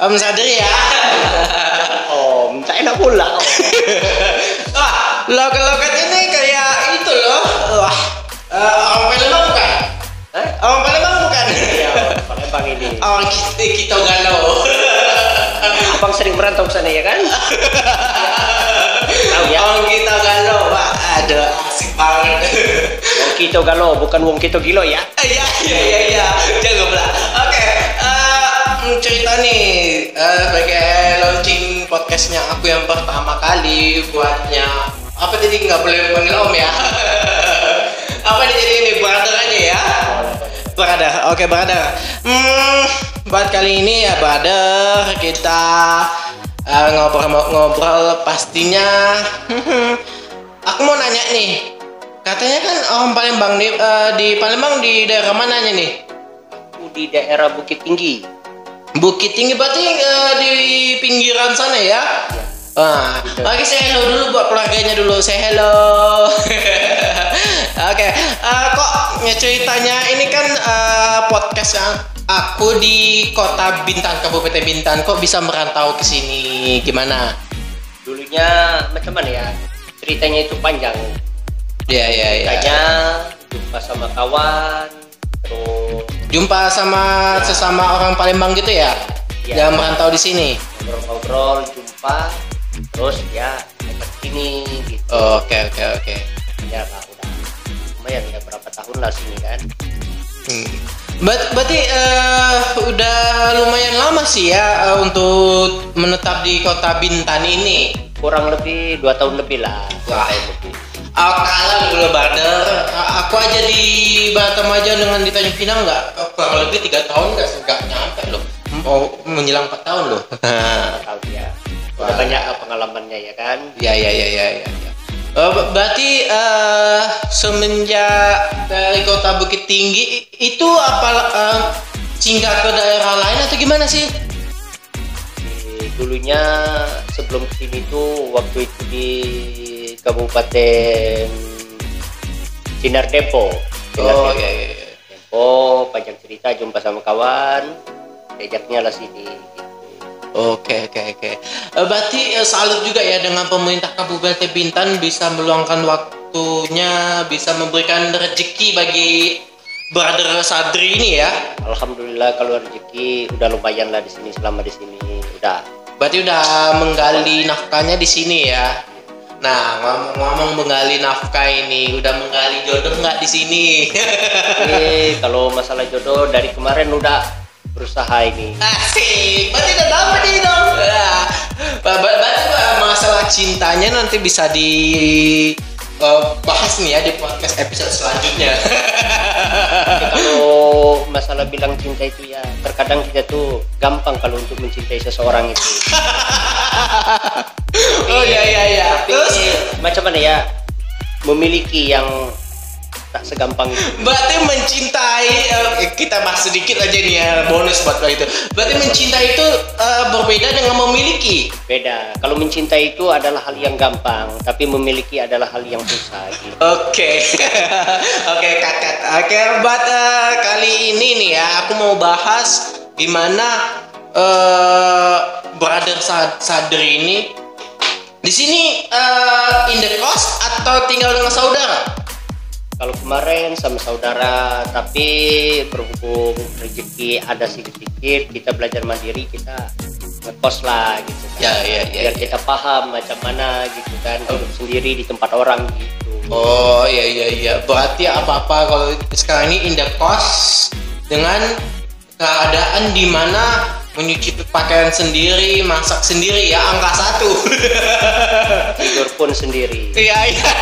Om Sadri ya. Om, tak enak pula. Om. Wah, logat-logat ini kayak itu loh. Wah, eh, orang Palembang bukan? Eh? Orang Palembang bukan? Iya, Palembang ini. Orang kita, kita galau. Abang sering merantau ke sana ya kan? Tahu ya? Orang kita galau, Pak. Ada asik banget. Wong Kito Galo, bukan Wong Kito Gilo ya. Iya, iya, iya, iya. Jangan pula. Cerita nih sebagai launching podcastnya aku yang pertama kali buatnya. Apa tadi nggak boleh panggil om ya? Apa nih jadi ini brother aja ya? Brother, oke brother. Hmm, buat kali ini ya brother kita eh, ngobrol-ngobrol pastinya. aku mau nanya nih, katanya kan orang Palembang di, eh, di Palembang di daerah mananya nih? Aku di daerah Bukit Tinggi. Bukit Tinggi berarti eh, di pinggiran sana ya? Wah, oke saya hello dulu buat keluarganya dulu. Saya hello. oke, eh, kok ya ceritanya ini kan eh, podcast yang aku di kota Bintan, Kabupaten Bintan. Kok bisa merantau ke sini? Gimana? Dulunya macam mana ya? Ceritanya itu panjang. Ya, ya, ya. Ceritanya jumpa sama kawan, terus Jumpa sama sesama orang Palembang gitu ya? Iya. Yang merantau di sini. ngobrol-ngobrol, jumpa, terus ya dapat sini gitu. Oke, oke, oke. Ya lah udah lumayan ya berapa tahun lah sini kan. Hmm. Ber- berarti eh, udah lumayan lama sih ya eh, untuk menetap di kota Bintan ini. Kurang lebih dua tahun lebih lah. Wah. tahun lebih. Oh, kalah dulu Barder. A- Aku aja di Batam aja dengan di Tanjung Pinang nggak eh, kurang lebih tiga tahun nggak nggak nyampe loh. Oh, menjelang 4 tahun loh. Tahu ya. Udah Wah. banyak pengalamannya ya kan. ya ya ya ya ya. ber- berarti eh, semenjak dari kota Bukit Tinggi itu apa eh, singgah ke daerah lain atau gimana sih? Di, dulunya sebelum ke sini tuh waktu itu di Kabupaten Sinar Depo. Sinar Oh iya iya. iya. Depo, panjang cerita jumpa sama kawan, diajaknya lah sini. Oke oke oke. Eh, Berarti eh, salut juga ya dengan pemerintah Kabupaten Bintan bisa meluangkan waktunya, bisa memberikan rezeki bagi brother Sadri ini ya. Alhamdulillah kalau rezeki udah lumayan lah di sini selama di sini udah. Berarti udah menggali nafkahnya di sini ya. Nah ngomong-ngomong menggali nafkah ini, udah menggali jodoh nggak di sini? Ini kalau masalah jodoh dari kemarin udah berusaha ini. Asik, berarti udah dapet nih dong. Ba- Berarti masalah cintanya nanti bisa di eh, bahas nih ya di podcast episode selanjutnya. Kalau masalah bilang cinta itu ya terkadang kita tuh gampang kalau untuk mencintai seseorang itu. oh iya iya iya. Tapi Terus macam mana ya memiliki yang tak segampang itu. berarti mencintai eh, kita bahas sedikit aja nih ya bonus buat itu. Berarti mencintai itu eh, berbeda dengan memiliki. Beda. Kalau mencintai itu adalah hal yang gampang, tapi memiliki adalah hal yang susah. Gitu. Oke, oke kakak. Oke, buat eh, kali ini nih ya, aku mau bahas gimana eh brother Sa- Sadri ini di sini eh, in the cost atau tinggal dengan saudara? Kalau kemarin sama saudara, tapi berhubung rezeki ada sedikit, kita belajar mandiri, kita ngekos lah gitu kan. Ya, ya, ya, Biar ya. kita paham macam mana gitu kan, hidup sendiri di tempat orang gitu. Oh iya iya iya. Berarti apa apa kalau sekarang ini in the cost dengan keadaan di mana menyuci pakaian sendiri, masak sendiri ya angka satu. Tidur pun sendiri. Iya iya.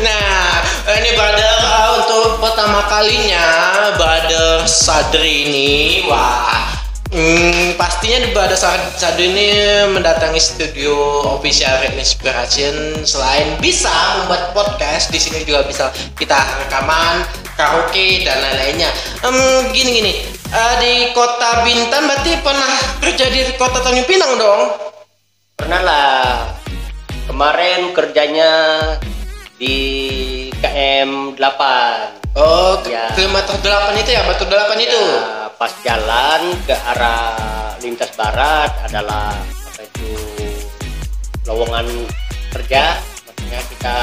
Nah, ini brother uh, untuk pertama kalinya brother Sadri ini, wah, hmm, pastinya Sad- Sadri ini mendatangi studio official Red Inspiration selain bisa membuat podcast, di sini juga bisa kita rekaman, karaoke dan lain-lainnya. Em, gini gini, uh, di kota Bintan berarti pernah kerja di kota Tanjung Pinang dong? Pernah lah. Kemarin kerjanya di KM 8. Oh, Ya. kilometer 8 itu ya, batu 8 itu. Ya, pas jalan ke arah lintas barat adalah apa itu lowongan kerja makanya kita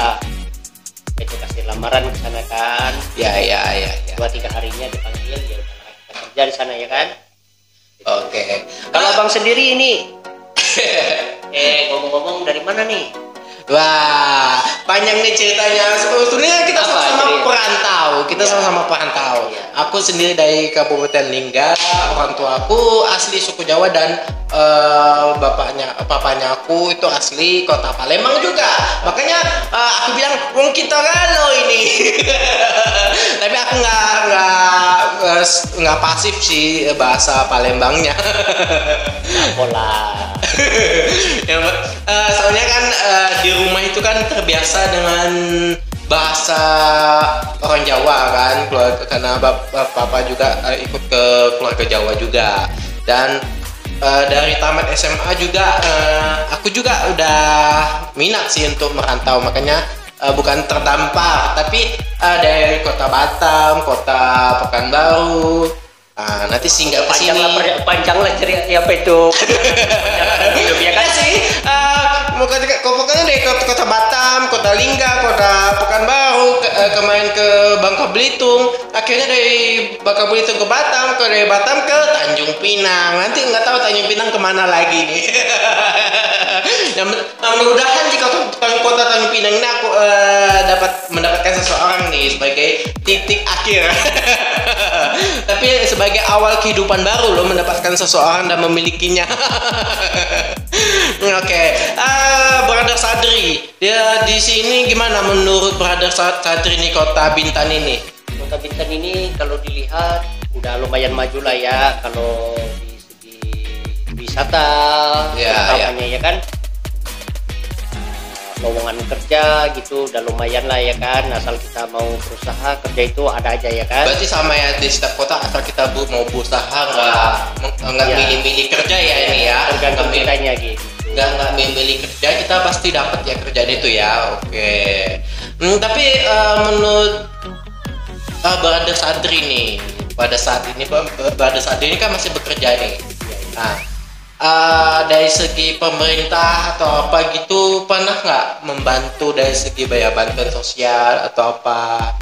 itu kasih lamaran ke sana kan Ya ya ya ya. dua tiga harinya dipanggil ya kita kerja di sana ya kan Oke. kalau abang sendiri ini eh ngomong-ngomong dari mana nih Wah, panjang nih ceritanya. Sebetulnya kita Apa sama-sama perantau. Kita Ya. sama-sama perantau. Ya. Aku sendiri dari Kabupaten Lingga. Orang tua aku asli suku Jawa dan eh, bapaknya, papanya aku itu asli kota Palembang juga. Makanya eh, aku bilang, wong kita galau ini. Tapi aku nggak nggak nggak pasif sih bahasa Palembangnya. pola ya. Eh, soalnya kan eh, di rumah itu kan terbiasa dengan bahasa orang Jawa kan keluarga karena bap- bap- papa juga eh, ikut ke keluarga Jawa juga dan eh, dari tamat SMA juga eh, aku juga udah minat sih untuk merantau. Makanya eh, bukan terdampar tapi eh, dari kota Batam kota Pekanbaru Ah, nanti singgah ke panjang sini. lah per- panjang lah cerita apa itu hidup ya kan Iya sih, eh, mau kata kau pokoknya dari kota, kota Batam, kota Lingga, kota Pekanbaru, ke, eh, kemarin ke Bangka Belitung, akhirnya dari Bangka Belitung ke Batam, ke dari Batam ke Tanjung Pinang. Nanti nggak tahu Tanjung Pinang ke mana lagi nih. yang nah, mudah-mudahan jika kota, kota Tanjung Pinang ini aku eh, dapat mendapatkan seseorang nih sebagai titik akhir. Tapi sebagai awal kehidupan baru lo mendapatkan seseorang dan memilikinya. Oke, Ah, Brother Sadri, dia di sini gimana menurut Brother Sa- Sadri nih kota Bintan ini? Kota Bintan ini kalau dilihat udah lumayan maju lah ya kalau di segi wisata Ya, utamanya ya kan lowongan kerja gitu udah lumayan lah ya kan asal kita mau berusaha kerja itu ada aja ya kan. Berarti sama ya di setiap kota asal kita bu mau berusaha nggak nggak Ya. milih-milih kerja ya ini ya. tergantung kitanya gitu. nggak nggak memilih kerja kita pasti dapat ya kerjaan itu ya oke. Hmm, tapi eh, menurut uh, Brother Sadri nih pada saat ini Bang, Brother Sadri ini kan masih bekerja nih. Nah eh, dari segi pemerintah atau apa gitu pernah nggak membantu dari segi bayar bantuan sosial atau apa?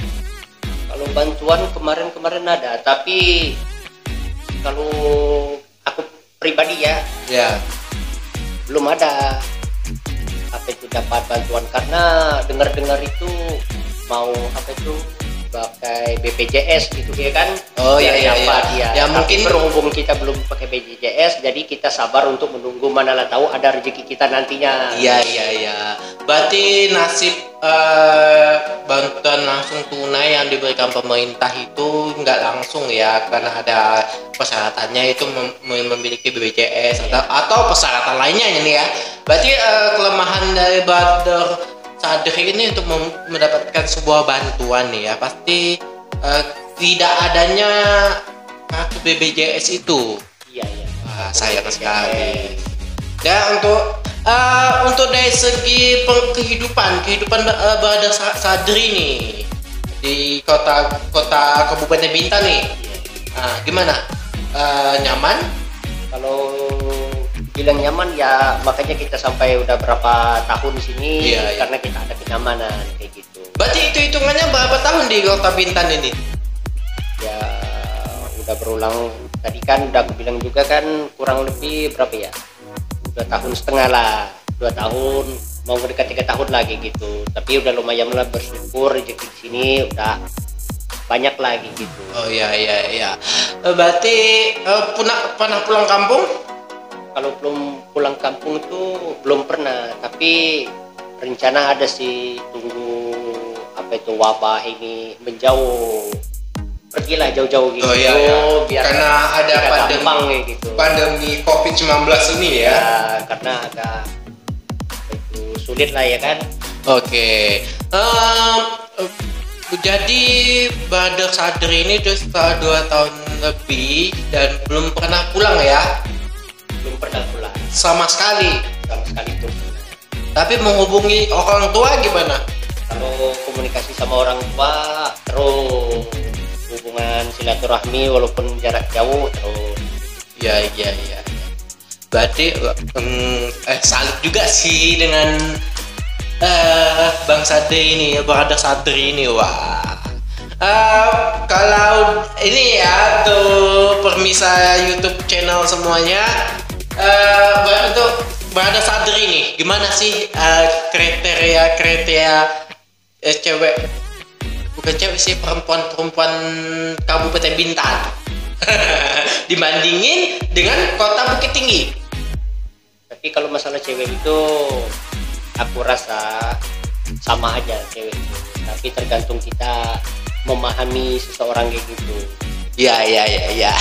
Kalau bantuan kemarin-kemarin ada tapi kalau aku pribadi ya ya. belum ada. Apa itu dapat bantuan? Karena dengar-dengar itu mau apa itu pakai BPJS gitu ya kan Oh, iya, iya, dapat, iya. ya. Ya, Tapi mungkin- berhubung kita belum pakai BPJS jadi kita sabar untuk menunggu mana lah tahu ada rezeki kita nantinya Iya iya iya. Berarti nasib eh, bantuan langsung tunai yang diberikan pemerintah itu nggak langsung ya karena ada persyaratannya itu mem- mem- memiliki BPJS atau, atau persyaratan lainnya ini ya. Berarti eh, kelemahan dari Brother Sadri ini untuk mendapatkan sebuah bantuan nih ya pasti eh, tidak adanya kartu BPJS itu. iya iya Wah, sayang sekali. Ya untuk eh, untuk dari segi kehidupan kehidupan uh, Brother Sa- Sadri nih di kota kota Kabupaten Bintan nih, Ah, gimana? Eh, nyaman? kalau bilang nyaman ya makanya kita sampai udah berapa tahun di sini Iya, iya. karena kita ada kenyamanan kayak gitu Berarti itu hitungannya berapa tahun di kota Bintan ini? ya udah berulang tadi kan udah aku bilang juga kan kurang lebih berapa ya dua tahun setengah lah dua tahun mau mendekat tiga tahun lagi gitu tapi udah lumayan lah bersyukur rezeki di sini udah banyak lagi gitu Oh iya iya iya. Eh, berarti eh, pernah pernah pulang kampung? Kalau belum pulang kampung itu belum pernah tapi rencana ada sih tunggu apa itu wabah ini menjauh pergilah jauh-jauh gitu Oh iya iya. biar Karena ada pandemi gampang gitu pandemi COVID-19 ini ya. ya karena agak itu sulit lah ya kan Oke. Em, eh, jadi Badar Sadri ini udah setelah dua tahun lebih dan belum pernah pulang ya, belum pernah pulang sama sekali. sama sekali belum pernah. Tapi menghubungi orang tua gimana? kalau komunikasi sama orang tua terus hubungan silaturahmi walaupun jarak jauh terus ya ya ya berarti um, eh salut juga sih dengan uh, bang Sadri ini berada Sadri ini wah uh, kalau ini ya tuh permisa YouTube channel semuanya uh, untuk berada Sadri ini gimana sih uh, kriteria kriteria uh, cewek bukan cewek sih perempuan-perempuan Kabupaten Bintan dibandingin dengan kota Bukit Tinggi. Tapi kalau masalah cewek itu aku rasa sama aja cewek itu. Tapi tergantung kita memahami seseorang kayak gitu. Ya ya ya ya.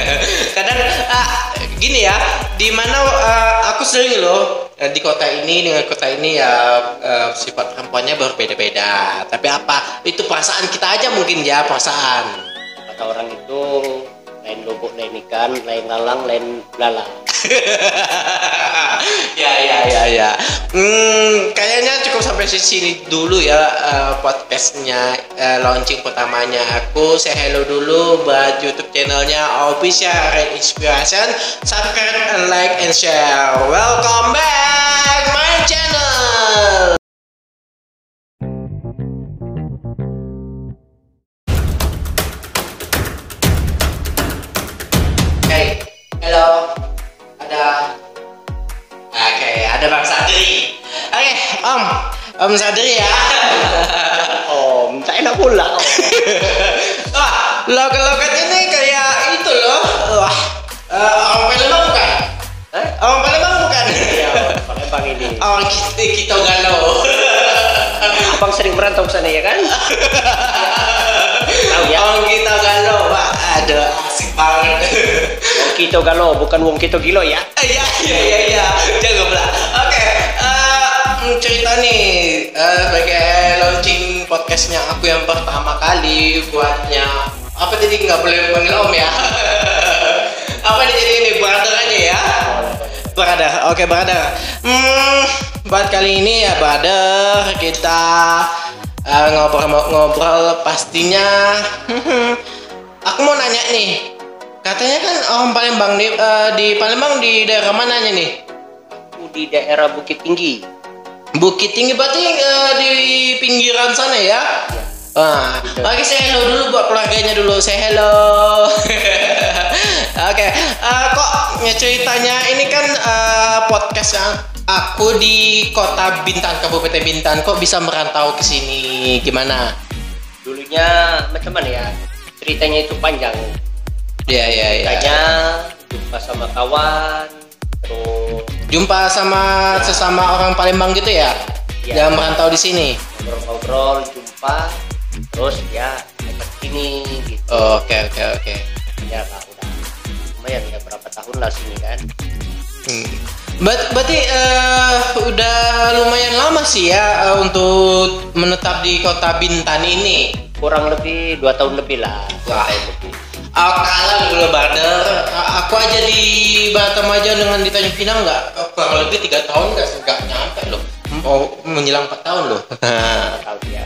Kadang ah, gini ya, di mana uh, aku sering loh uh, di kota ini dengan kota ini ya uh, sifat perempuannya berbeda-beda. Tapi apa? Itu perasaan kita aja mungkin ya perasaan. Kata orang itu lain lubuk lain ikan lain lalang lain lala. Ya ya ya ya. Hmm, kayaknya cukup sampai sini dulu ya uh, podcastnya uh, launching pertamanya. Aku say hello dulu buat YouTube channelnya official Red Inspiration. Subscribe and like and share. Welcome back my channel ada Bang Sadri. Oke, okay, Om, Om Sadri ya. om, tak enak pula. Wah, loket-loket ini kayak itu loh. Wah, uh, orang Palembang bukan? Eh? Orang Palembang bukan? Iya, Palembang ini. Orang kita, kita galau. Abang sering merantau ke sana ya kan? Tahu ya? Orang kita galau, Pak. Ada asik banget. Wong kita galau, bukan wong kita gilo ya? Iya, iya, iya, iya. Jangan cerita nih uh, sebagai launching podcastnya aku yang pertama kali buatnya apa tadi nggak boleh panggil om ya? apa nih jadi ini brother aja ya? Brother, oke okay, brother. Hmm, buat kali ini ya brother kita ngobrol-ngobrol uh, pastinya. aku mau nanya nih, Katanya kan orang Palembang di, uh, di Palembang di daerah mananya nih? Aku di daerah Bukit Tinggi. Bukit Tinggi berarti uh, di pinggiran sana ya? Ya. Wah, lagi saya hello dulu buat keluarganya dulu. Saya hello. Oke, okay. uh, kok ya ceritanya ini kan uh, podcast yang aku di kota Bintan, Kabupaten Bintan. Kok bisa merantau ke sini? Gimana? Dulunya macam mana ya? Ceritanya itu panjang Iya iya iya. Tanya jumpa sama kawan, terus jumpa sama ya. sesama orang Palembang gitu ya? Ya. Yang merantau di sini. Ngobrol-ngobrol, jumpa, terus ya dekat sini gitu. Oke oke oke. Ya lah udah lumayan ya berapa tahun lah sini kan. Hmm. Ber berarti uh, udah lumayan lama sih ya uh, untuk menetap di kota Bintan ini. Kurang lebih dua tahun lebih lah. Wah. Tahun lebih uh, kalah dulu Bader aku aja di Batam aja dengan di Tanjung Pinang nggak? Kurang lebih tiga tahun nggak nggak nyampe loh. Mau menjelang empat tahun loh. Tahun ya.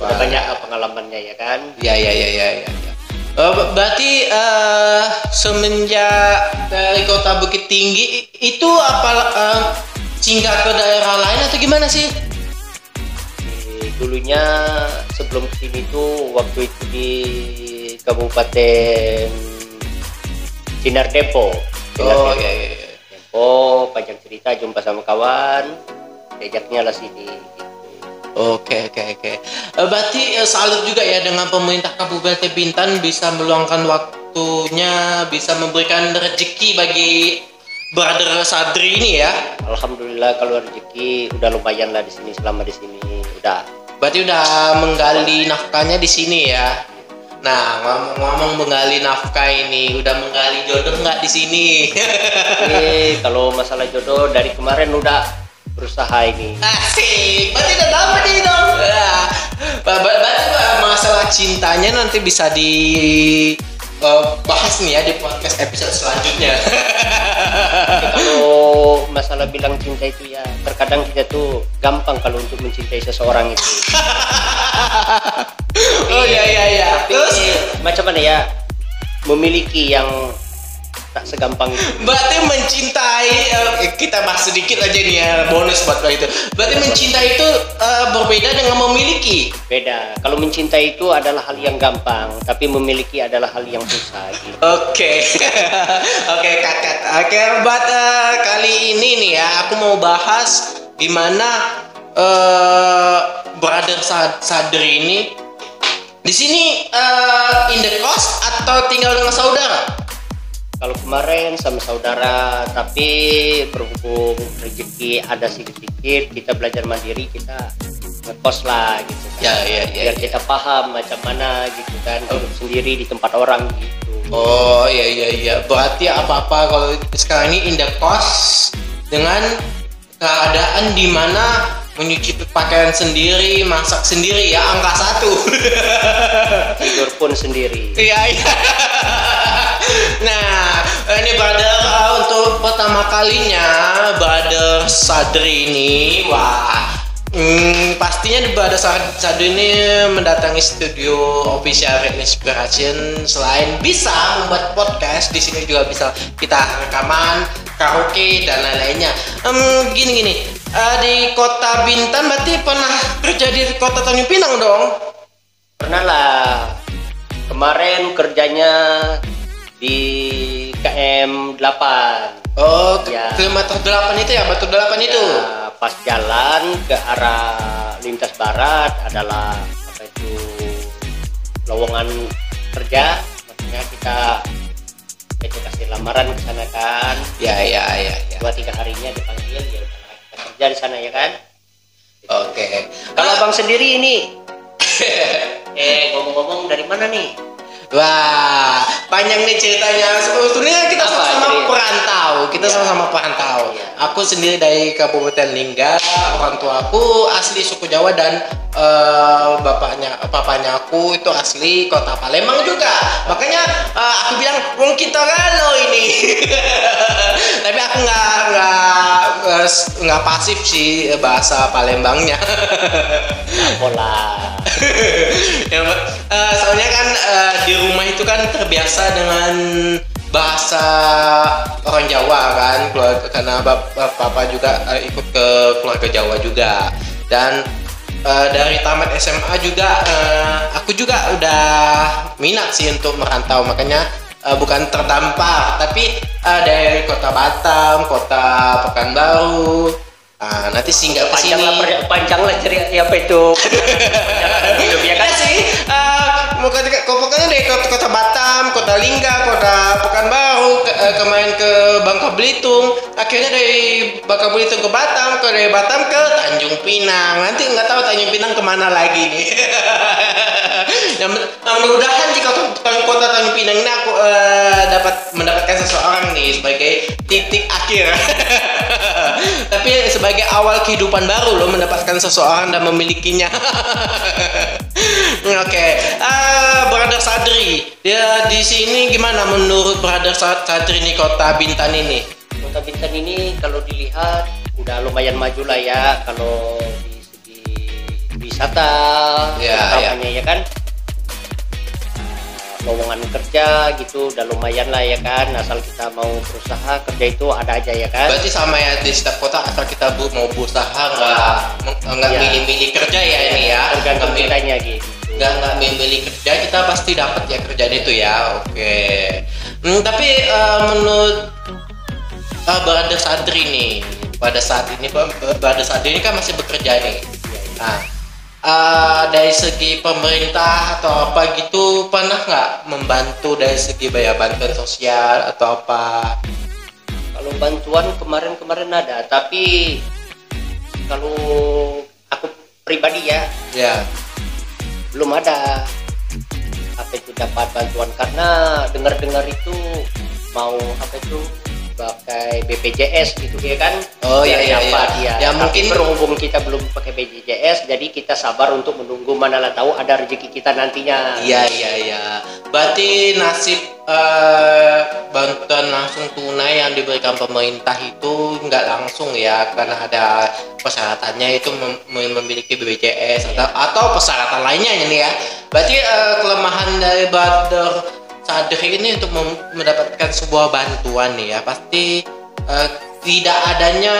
Banyak pengalamannya ya kan? Ya ya ya ya ya, ya. Uh, berarti uh, semenjak dari kota Bukit Tinggi itu apa uh, singgah ke daerah lain atau gimana sih? Dulunya sebelum sini tuh waktu itu di Kabupaten Sinar Depo. Sinar oh iya iya. Depo, panjang cerita jumpa sama kawan, diajaknya lah sini. Oke oke oke. Eh, berarti uh, salut juga ya dengan pemerintah Kabupaten Bintan bisa meluangkan waktunya, bisa memberikan rezeki bagi brother Sadri ini ya. Alhamdulillah kalau rezeki udah lumayan lah di sini selama di sini udah. Berarti udah menggali nafkahnya di sini ya. Nah, ngomong-ngomong menggali nafkah ini, udah menggali jodoh nggak di sini? Ini kalau masalah jodoh dari kemarin udah berusaha ini. Asik, berarti udah dapat nih dong. Nah, berarti masalah cintanya nanti bisa di uh, bahas nih ya di podcast episode selanjutnya. kalau masalah bilang cinta itu ya terkadang kita tuh gampang kalau untuk mencintai seseorang itu. Oh iya iya iya. tapi Terus macam mana ya memiliki yang tak segampang itu berarti mencintai eh, kita bahas sedikit aja nih ya bonus buat itu. Berarti mencintai itu eh, berbeda dengan memiliki. beda kalau mencintai itu adalah hal yang gampang tapi memiliki adalah hal yang susah gitu. Oke, oke kakak. Oke, buat eh, kali ini nih ya, aku mau bahas gimana eh brother Sad- Sadri ini di sini eh, in the cost atau tinggal dengan saudara? Kalau kemarin sama saudara tapi berhubung rezeki ada sedikit kita belajar mandiri kita ngekos lah gitu kan. Ya, ya, ya, biar ya. kita paham macam mana gitu kan hidup sendiri di tempat orang gitu Oh iya iya iya. Berarti apa-apa kalau sekarang ini in the cost dengan keadaan di mana menyuci pakaian sendiri, masak sendiri ya angka satu. tidur pun sendiri Iya iya. Nah, ini brother uh, untuk pertama kalinya brother Sadri ini, wah, hmm, pastinya di brother Sad- Sadri ini mendatangi studio official Inspiration selain bisa membuat podcast, di sini juga bisa kita rekaman, karaoke dan lain-lainnya. Em, gini gini, uh, di kota Bintan berarti pernah kerja di kota Tanjung Pinang dong? pernah lah kemarin kerjanya di KM 8 Oh, ke- Ya. kilometer 8 itu ya, batu 8 itu. Ya, pas jalan ke arah lintas barat adalah apa itu lowongan kerja maksudnya kita itu kasih lamaran ke sana kan Ya, ya, ya, ya. dua tiga harinya dipanggil ya kita kerja di sana ya kan Oke. kalau abang sendiri ini eh ngomong-ngomong dari mana nih Wah, panjang nih ceritanya. Sebetulnya kita Apa sama-sama perantau. Kita Ya. sama-sama perantau. Ya. Aku sendiri dari Kabupaten Lingga. Orang tua aku asli suku Jawa dan eh, bapaknya, papanya aku itu asli kota Palembang juga. Makanya eh, aku bilang, wong kita galau ini. Tapi aku nggak nggak nggak pasif sih bahasa Palembangnya. pola ya. Eh, soalnya kan eh, di rumah itu kan terbiasa dengan bahasa orang Jawa kan keluarga karena bap- bap- papa juga eh, ikut ke keluarga Jawa juga dan eh, dari tamat SMA juga eh, aku juga udah minat sih untuk merantau makanya eh, bukan terdampar tapi eh, dari kota Batam kota Pekanbaru Ah, nanti singgah ke panjang lah sini. panjang lah cerita apa itu hidup ya Ya kan sih, eh, mau pokoknya dari kota, kota Batam, kota Lingga, kota Pekanbaru, ke, eh, kemarin ke Bangka Belitung, akhirnya dari Bangka Belitung ke Batam, ke dari Batam ke Tanjung Pinang. Nanti nggak tahu Tanjung Pinang ke mana lagi nih. yang nah, mudah-mudahan jika kota, kota Tanjung Pinang ini aku eh, dapat mendapatkan seseorang nih sebagai titik akhir. Tapi sebagai awal kehidupan baru lo mendapatkan seseorang dan memilikinya. Oke, Ah, Brother Sadri, dia di sini gimana menurut Brother Sa- Sadri nih kota Bintan ini? Kota Bintan ini kalau dilihat udah lumayan maju lah ya kalau di segi wisata Ya, utamanya ya kan lowongan kerja gitu udah lumayan lah ya kan asal kita mau berusaha kerja itu ada aja ya kan. Berarti sama ya di setiap kota asal kita bu- mau berusaha nggak nggak Ya. milih-milih kerja ya ini ya. tergantung milih- kitanya gitu. nggak nggak memilih kerja kita pasti dapat ya kerjaan itu ya oke. Hmm, tapi eh, menurut uh, Brother Sadri nih pada saat ini Bro- Brother Sadri ini kan masih bekerja nih. Nah eh, dari segi pemerintah atau apa gitu pernah nggak membantu dari segi bayar bantuan sosial atau apa? Kalau bantuan kemarin-kemarin ada tapi kalau aku pribadi ya ya. belum ada apa itu dapat bantuan. Karena dengar-dengar itu mau apa itu pakai BPJS gitu ya kan Oh, iya, iya, apa iya. dia Ya, Tapi mungkin- berhubung kita belum pakai BPJS jadi kita sabar untuk menunggu mana lah tahu ada rezeki kita nantinya Iya iya iya. Berarti nasib eh, bantuan langsung tunai yang diberikan pemerintah itu nggak langsung ya karena ada persyaratannya itu mem- mem- memiliki BPJS atau, atau persyaratan lainnya ini ya. Berarti uh, kelemahan dari Badr Sadri ini untuk mendapatkan sebuah bantuan nih ya pasti uh, tidak adanya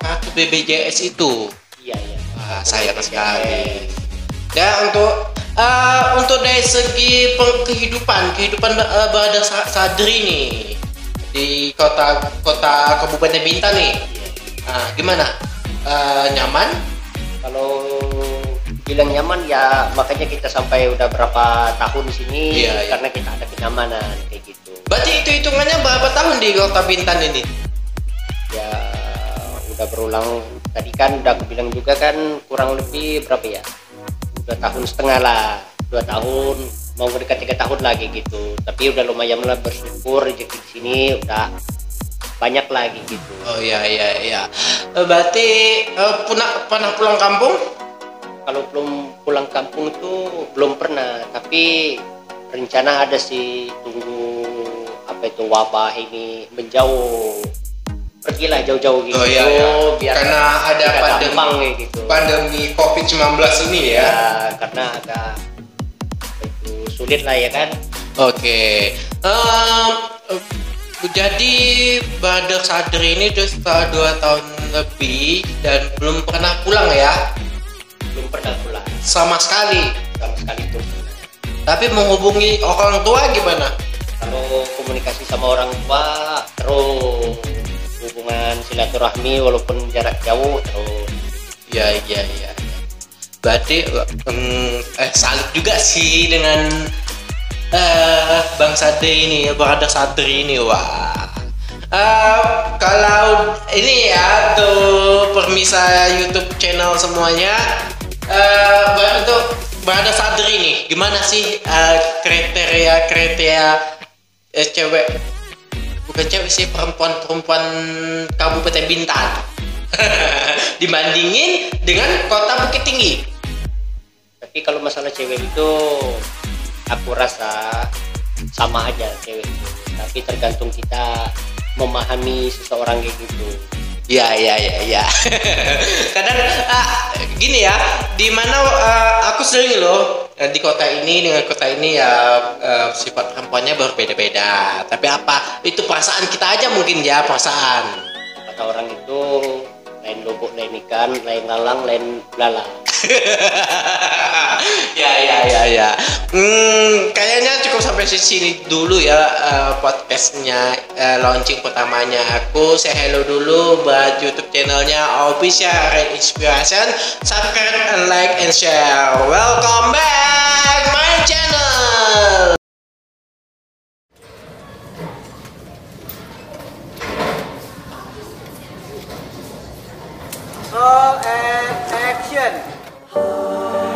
kartu BPJS itu. Iya iya. Wah, sayang sekali. Ya untuk uh, untuk dari segi kehidupan kehidupan uh, Badr Sadri nih di kota kota Kabupaten Bintan nih. Nah, gimana? Uh, nyaman? Kalau bilang nyaman ya makanya kita sampai udah berapa tahun di sini iya, iya. karena kita ada kenyamanan kayak gitu. Berarti itu hitungannya berapa tahun di kota Bintan ini? Ya udah berulang. Tadi kan udah aku bilang juga kan kurang lebih berapa ya? Dua tahun setengah lah. Dua tahun mau mendekat tiga tahun lagi gitu tapi udah lumayan lah bersyukur rezeki di sini udah banyak lagi gitu oh iya iya iya eh, berarti uh, pernah pernah pulang kampung kalau belum pulang kampung itu belum pernah tapi rencana ada sih tunggu apa itu wabah ini menjauh. Pergilah jauh-jauh gitu. Oh, iya, iya. biar karena ada pandemi gitu. pandemi covid 19 ini ya, ya karena agak sulit lah ya kan? Oke. Okay. um, jadi Badar Sadri ini sudah dua tahun lebih dan belum pernah pulang ya belum pernah pulang. Sama sekali. Sama sekali itu tapi menghubungi orang tua gimana? Kalau komunikasi sama orang tua terus hubungan silaturahmi walaupun jarak jauh terus. Ya ya ya berarti um, eh salut juga sih dengan uh, Bang Sadri ini berada Sadri ini wah. Uh, kalau ini ya tuh permisa YouTube channel semuanya uh, untuk berada Sadri ini gimana sih uh, kriteria kriteria uh, cewek? Bukan cewek sih perempuan perempuan Kabupaten Bintan. Dibandingin dengan kota Bukit Tinggi. Tapi kalau masalah cewek itu aku rasa sama aja cewek itu. Tapi tergantung kita memahami seseorang kayak gitu Ya ya ya ya. Kadang uh, gini ya, di mana uh, aku sering loh uh, di kota ini dengan kota ini ya uh, sifat perempuannya berbeda-beda. Tapi apa? Itu perasaan kita aja mungkin ya perasaan. Kata orang itu lain lubuk, lain ikan, lain lalang, lain lalang. ya ya ya ya. Hmm, kayaknya cukup sampai sini dulu ya uh, podcastnya uh, launching pertamanya aku. Saya hello dulu buat YouTube channelnya Official Red Inspiration. Subscribe and like and share. Welcome back my channel. All and action. yang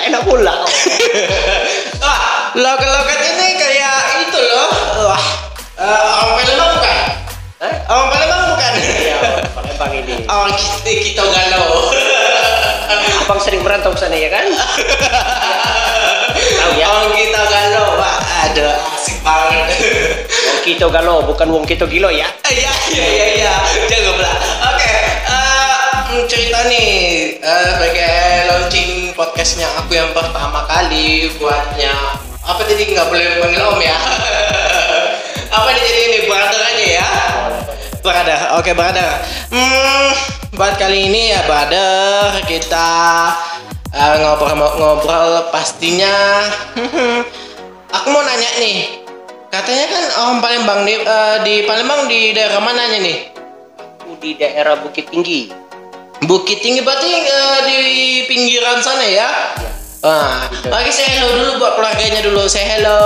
Minta enak pula. Wah, logat-logat ini kayak itu loh. Wah, eh, orang Palembang bukan? Hah? Orang Palembang bukan? Iya, Palembang ini. Orang kita, kita galau. Abang sering merantau sana ya kan? Tahu ya? Orang kita galau, Pak. Aduh, asik banget. Wong Kito Galo, bukan Wong Kito Gilo ya. Iya, iya, iya, iya. Jangan cerita nih eh, sebagai launching podcastnya aku yang pertama kali buatnya apa tadi nggak boleh panggil om ya? apa nih jadi ini brother aja ya? Brother, oke brother. Hmm, buat kali ini ya brother kita eh, ngobrol-ngobrol pastinya. aku mau nanya nih, katanya kan orang Palembang di, eh, di Palembang di daerah mananya nih? Di daerah Bukit Tinggi. Bukit Tinggi berarti eh, di pinggiran sana ya? Wah, oke saya hello dulu buat keluarganya dulu. Saya hello.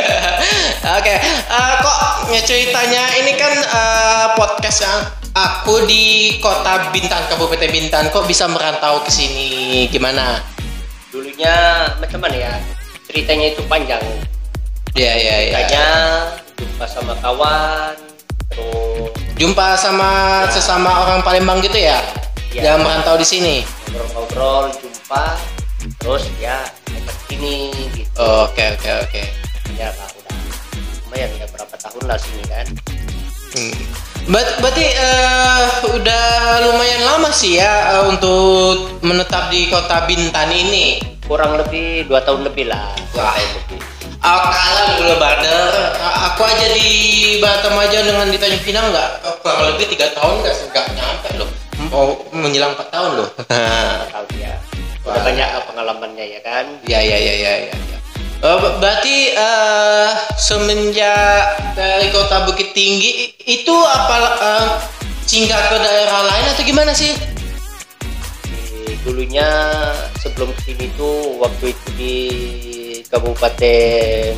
oke, eh, kok ya ceritanya ini kan eh, podcast yang aku di kota Bintan, Kabupaten Bintan. Kok bisa merantau ke sini? Gimana? Dulunya macam mana ya? Ceritanya itu panjang. Ya, ya, ya. Ceritanya jumpa sama kawan, terus Jumpa sama sesama orang Palembang gitu ya? Iya. Yang merantau di sini. ngobrol-ngobrol, jumpa, terus ya ajak sini gitu. Oke, oke, oke. Ya lah udah lumayan ya berapa tahun lah sini kan. Hmm. Ber- berarti eh, udah lumayan lama sih ya eh, untuk menetap di kota Bintan ini. Kurang lebih dua tahun lebih lah. Wah. tahun lebih. Oh, kalah dulu brother. A- Aku aja di Batam aja dengan di Tanjung Pinang nggak oh, kurang lebih tiga tahun nggak nggak nyampe loh. Oh, menjelang 4 tahun loh. Tahu ya. Udah banyak pengalamannya ya kan. ya ya ya ya ya. ber- berarti eh, semenjak dari kota Bukit Tinggi itu apa eh, singgah ke daerah lain atau gimana sih? Dulunya sebelum ke sini tuh waktu itu di Kabupaten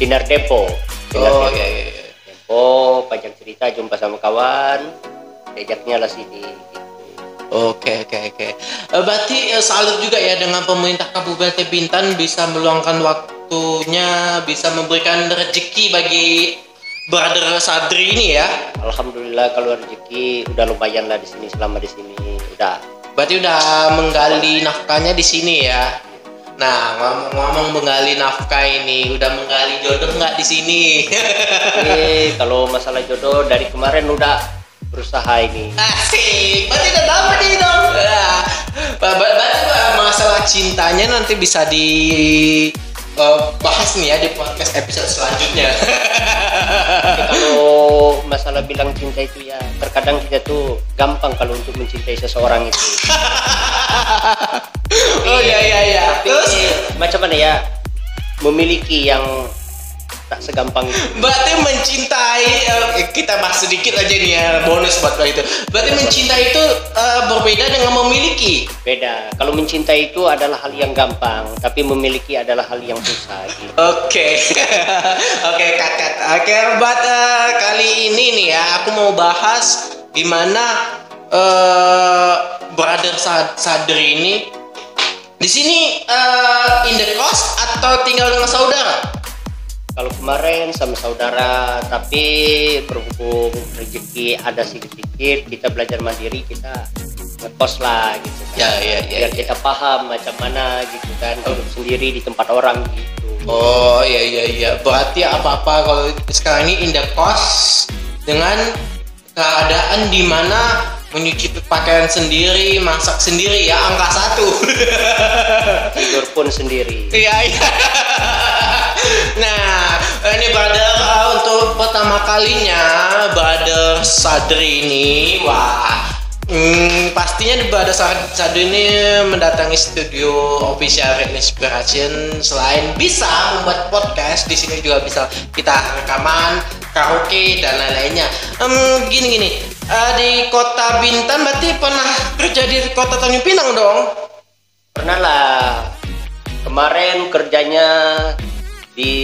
Sinar. Sinar Oh iya iya. iya. Dempo, panjang cerita jumpa sama kawan, diajaknya lah sini. Oke oke oke. Eh, Berarti eh, salut juga ya dengan pemerintah Kabupaten Bintan bisa meluangkan waktunya, bisa memberikan rezeki bagi brother Sadri ini ya. Alhamdulillah kalau rezeki udah lumayan lah di sini selama di sini udah. Berarti udah menggali nafkahnya di sini ya. Nah ngomong-ngomong menggali nafkah ini, udah menggali jodoh nggak di sini? Ini kalau masalah jodoh dari kemarin udah berusaha ini. Asik, berarti udah dapet nih dong. Ber- Berarti masalah cintanya nanti bisa di eh, bahas nih ya di podcast episode selanjutnya. Kalau masalah bilang cinta itu ya terkadang kita tuh gampang kalau untuk mencintai seseorang itu. oh iya iya iya. Terus macam mana ya memiliki yang tak segampang itu. berarti mencintai eh, kita bahas sedikit aja nih ya bonus buat lo itu. Berarti mencintai itu eh, berbeda dengan memiliki. Beda. Kalau mencintai itu adalah hal yang gampang, tapi memiliki adalah hal yang susah gitu. Oke, oke kakak. Oke, buat eh, kali ini nih ya, aku mau bahas gimana eh brother Sad- Sadri ini di sini eh, in the cost atau tinggal dengan saudara? Kalau kemarin sama saudara, tapi berhubung rezeki ada sedikit, kita belajar mandiri, kita ngekos lah gitu kan. Ya, ya, ya, Biar ya. kita paham macam mana gitu kan, hidup sendiri di tempat orang gitu. Oh iya iya iya. Berarti apa apa kalau sekarang ini in the cost dengan keadaan di mana menyuci pakaian sendiri, masak sendiri ya angka satu. Tidur pun sendiri. Iya iya. Nah, ini brother uh, untuk pertama kalinya brother Sadri ini, wah, hmm, pastinya brother Sad- Sadri ini mendatangi studio official Red Inspiration selain bisa membuat podcast, di sini juga bisa kita rekaman, karaoke dan lain-lainnya. Hmm, gini gini, uh, di kota Bintan berarti pernah kerja di kota Tanjung Pinang dong? Pernah lah. Kemarin kerjanya di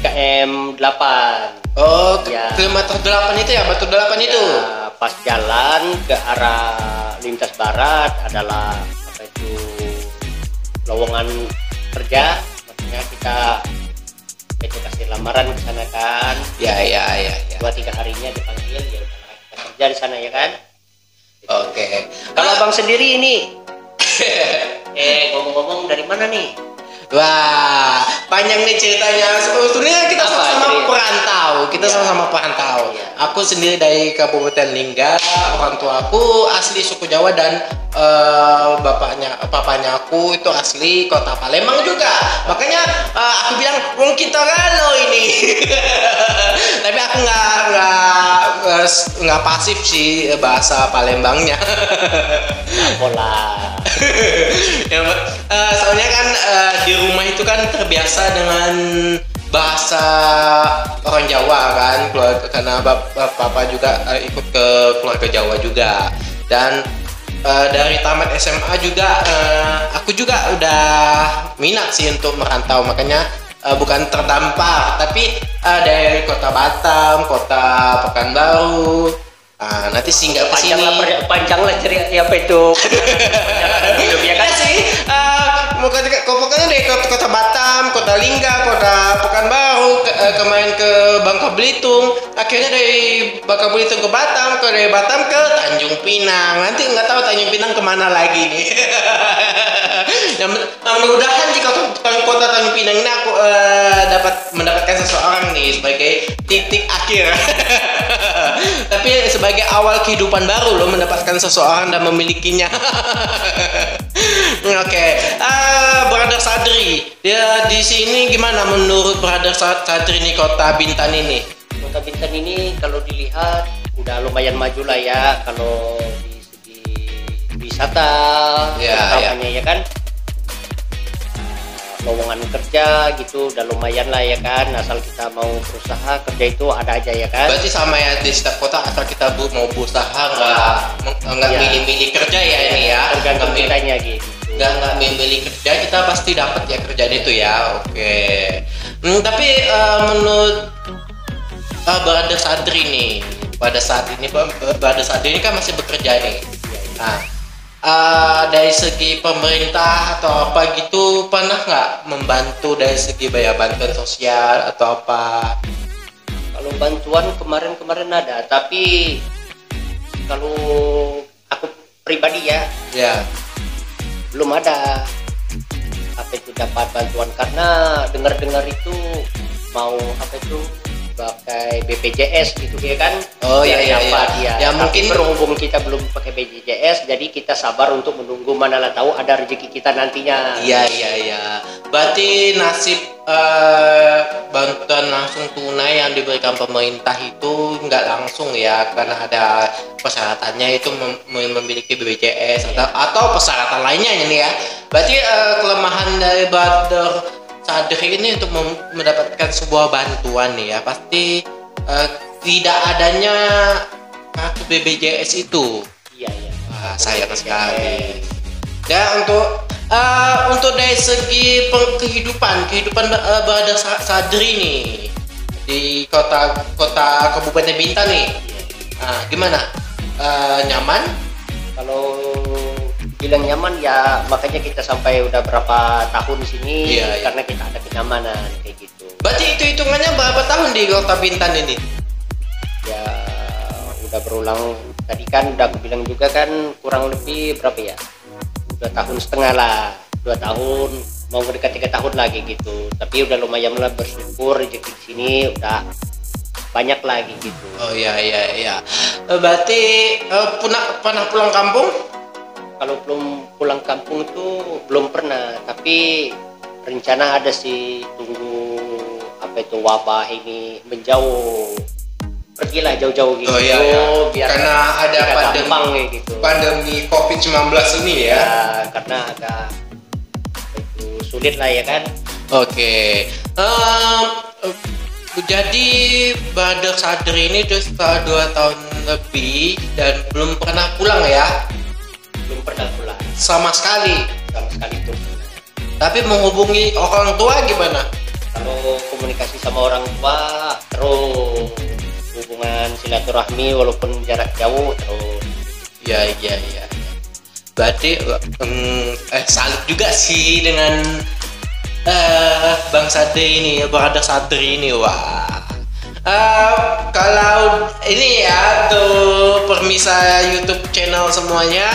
KM 8. Oh, Ya. kilometer 8 itu ya, batu 8 itu. Ya, pas jalan ke arah lintas barat adalah apa itu lowongan kerja maksudnya kita itu kasih lamaran ke sana kan Ya, ya, ya, ya. dua tiga harinya dipanggil ya kita kerja di sana ya kan Oke. kalau abang sendiri ini eh ngomong-ngomong dari mana nih Wah, panjang nih ceritanya. Sebetulnya kita Apa sama-sama perantau. Kita Ya. sama-sama perantau. Iya. Aku sendiri dari Kabupaten Lingga. Orang tua aku asli suku Jawa dan eh, bapaknya, papanya aku itu asli kota Palembang juga. Makanya eh, aku bilang, wong kita galo ini. Tapi aku nggak nggak nggak nggak pasif sih bahasa Palembangnya. pola ya. Eh, soalnya kan eh, di rumah itu kan terbiasa dengan bahasa orang Jawa kan keluarga karena bap- bap- papa juga eh, ikut ke keluarga Jawa juga dan eh, dari tamat SMA juga eh, aku juga udah minat sih untuk merantau. Makanya eh, bukan terdampar tapi eh, dari kota Batam kota Pekanbaru ah, nanti singgah ke panjang sini lah per- panjang lah cerita apa itu hidup ya kan Iya sih, eh, mau kok pokoknya dari kota, kota Batam, kota Lingga, kota Pekanbaru, ke, eh, kemarin ke Bangka Belitung, akhirnya dari Bangka Belitung ke Batam, ke dari Batam ke Tanjung Pinang. Nanti nggak tahu Tanjung Pinang ke mana lagi nih. yang nah, mudah-mudahan di kota, kota Tanjung Pinang ini aku eh, dapat mendapatkan seseorang nih sebagai titik akhir. Tapi sebagai awal kehidupan baru lo mendapatkan seseorang dan memilikinya. Oke, Ah, Brother Sadri, ya di sini gimana menurut Brother Sa- Sadri nih kota Bintan ini? Kota Bintan ini kalau dilihat udah lumayan maju lah ya kalau di segi wisata Ya, terutamanya ya kan lowongan kerja gitu udah lumayan lah ya kan asal kita mau berusaha kerja itu ada aja ya kan Berarti sama ya di setiap kota asal kita bu, mau berusaha nggak nggak Ya. milih-milih kerja ya ini ya, tergantung kitanya gitu nggak nggak milih kerja kita pasti dapat ya kerjaan itu ya. Oke. Hmm, tapi eh, menurut uh, Brother Sadri nih pada saat ini Brother Sadri ini kan masih bekerja nih. Nah, eh, dari segi pemerintah atau apa gitu pernah nggak membantu dari segi bayar bantuan sosial atau apa? kalau bantuan kemarin-kemarin ada tapi kalau aku pribadi ya Ya. belum ada apa itu dapat bantuan karena dengar-dengar itu mau apa itu pakai BPJS gitu ya kan Oh, iya, iya, iya. ya, Ya, Tapi mungkin- berhubung kita belum pakai BPJS jadi kita sabar untuk menunggu mana lah tahu ada rezeki kita nantinya Iya iya iya. Berarti nasib eh, bantuan langsung tunai yang diberikan pemerintah itu nggak langsung ya karena ada persyaratannya itu mem- mem- memiliki BPJS atau, atau persyaratan lainnya ini ya. Berarti eh, kelemahan dari Brother Sadri ini untuk mendapatkan sebuah bantuan nih ya pasti eh, tidak adanya kartu BPJS itu. iya iya Wah, sayang sekali. Dan untuk eh, untuk dari segi kehidupan, kehidupan uh, Sa- Sadri nih di kota kota Kabupaten Bintan nih, nah, gimana? Eh, nyaman? kalau bilang nyaman ya makanya kita sampai udah berapa tahun di sini Iya, iya. karena kita ada kenyamanan kayak gitu Berarti itu hitungannya berapa tahun di kota Bintan ini? ya udah berulang tadi kan udah aku bilang juga kan kurang lebih berapa ya dua tahun setengah lah dua tahun mau mendekat tiga tahun lagi gitu tapi udah lumayan lah bersyukur rezeki di sini udah banyak lagi gitu Oh iya iya iya. Eh, Berarti eh, pernah pernah pulang kampung? Kalau belum pulang kampung itu belum pernah tapi rencana ada sih tunggu apa itu wabah ini menjauh pergilah jauh-jauh gitu Oh iya, iya. biar Karena ada pandemi. gampang gitu Pandemi COVID-19 ini ya. ya karena agak itu sulit lah ya kan Oke. Em, eh, jadi Badak Sadri ini udah setelah dua tahun lebih dan belum pernah pulang ya, belum pernah pulang sama sekali. sama sekali tuh Tapi menghubungi orang tua gimana? kalau komunikasi sama orang tua terus hubungan silaturahmi walaupun jarak jauh terus Ya iya iya. Berarti em, eh, salut juga sih dengan eh Bang Sadri ini, Badak Sadri ini wah. Eh, kalau ini ya tuh permisa YouTube channel semuanya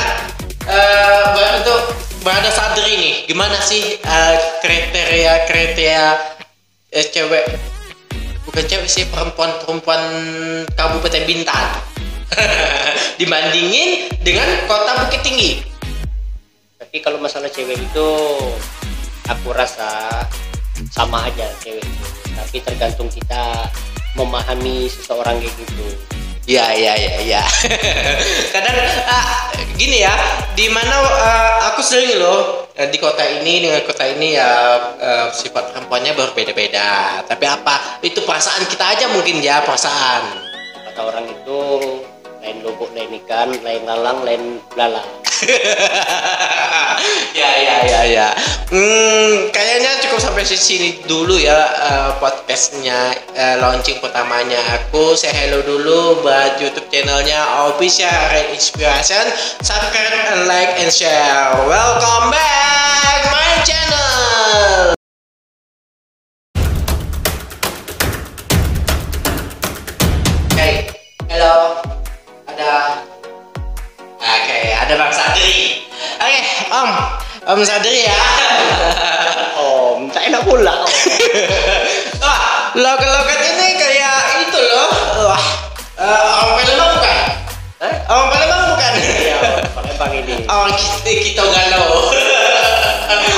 ba- untuk Badak Sadri nih gimana sih eh, kriteria kriteria eh, cewek? Bukan cewek sih perempuan perempuan Kabupaten Bintan. Dibandingin dengan kota Bukit Tinggi. Tapi kalau masalah cewek itu aku rasa sama aja cewek itu. Tapi tergantung kita memahami seseorang kayak gitu Ya ya ya ya. Kadang ah, gini ya, di mana ah, aku sering loh eh, di kota ini dengan kota ini ya eh, sifat perempuannya berbeda-beda. Tapi apa? Itu perasaan kita aja mungkin ya perasaan. kata orang itu lain lubuk lain ikan lain lalang lain belalang ya ya ya ya. Hmm, kayaknya cukup sampai sini dulu ya eh, podcastnya eh, launching pertamanya. Aku say hello dulu buat YouTube channelnya Official Red Inspiration. Subscribe like and share. Welcome back my channel. Ada Bang Sadri. Oke, Om. Om Sadri ya. oh minta enak pula Wah, logat-logat ini kayak itu loh. Wah, eh, orang Palembang bukan? Hah? Orang Palembang bukan? ya Palembang ini Orang kita, kita galau.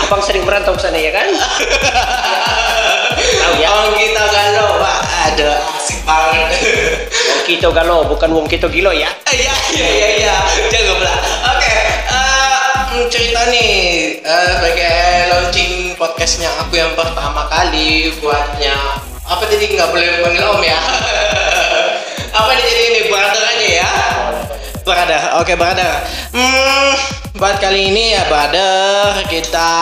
abang sering merantau ke sana ya kan tahu ya Orang kita galau, Pak. Aduh, asik banget. wong kita galo bukan wong kita gilo ya Iya, iya, iya, cerita nih sebagai launching podcastnya aku yang pertama kali buatnya apa tadi nggak boleh panggil om ya? apa nih jadi ini brother aja ya? Brother, oke brother. Hmm, buat kali ini ya brother kita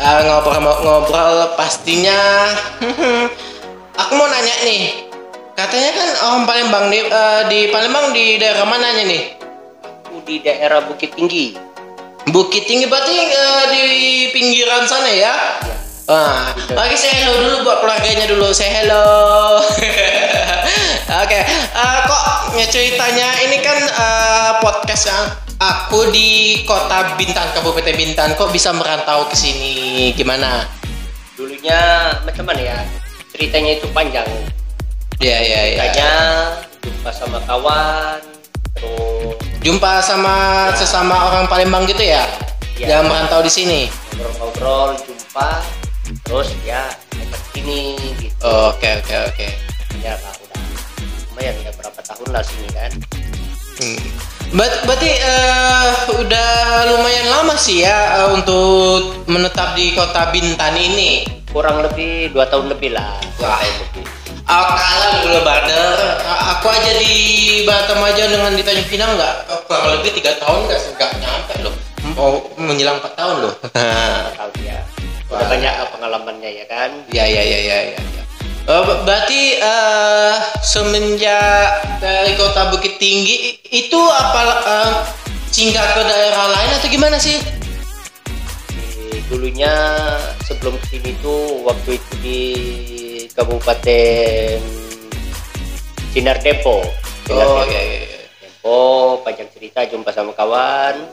eh, ngobrol-ngobrol pastinya. aku mau nanya nih, katanya kan orang Palembang di, eh, di Palembang di daerah mananya nih? aku di daerah Bukit Tinggi Bukit Tinggi berarti eh, di pinggiran sana ya? Wah, oke saya hello dulu buat keluarganya dulu. Saya hello. oke, eh, kok ya ceritanya ini kan eh, podcast yang aku di kota Bintan, Kabupaten Bintan. Kok bisa merantau ke sini? Gimana? dulunya macam mana ya ceritanya itu panjang Ya ya ya. ceritanya jumpa sama kawan terus Jumpa sama sesama orang Palembang gitu ya? Iya. Yang merantau di sini. ngobrol-ngobrol jumpa terus ya sini gitu oke oke oke ya lah udah lumayan ya berapa tahun lah sini kan Hmm. Ber- berarti eh, udah lumayan lama sih ya eh, untuk menetap di kota Bintan ini. Kurang lebih dua tahun lebih lah dua tahun lebih Oh, kalah dulu. A- Aku aja di Batam aja dengan di Tanjung Pinang nggak eh, kurang lebih tiga tahun nggak nggak nyampe loh. Oh menjelang empat tahun loh. Dua tahun ya udah banyak pengalamannya ya kan ya ya ya ya ya. ber- berarti eh, semenjak dari kota Bukit Tinggi itu apa eh, singgah ke daerah lain atau gimana sih? Dulunya sebelum ke sini tuh waktu itu di Kabupaten Sinar Depo Sinar Oh Depo. iya iya. iya. Depo panjang cerita jumpa sama kawan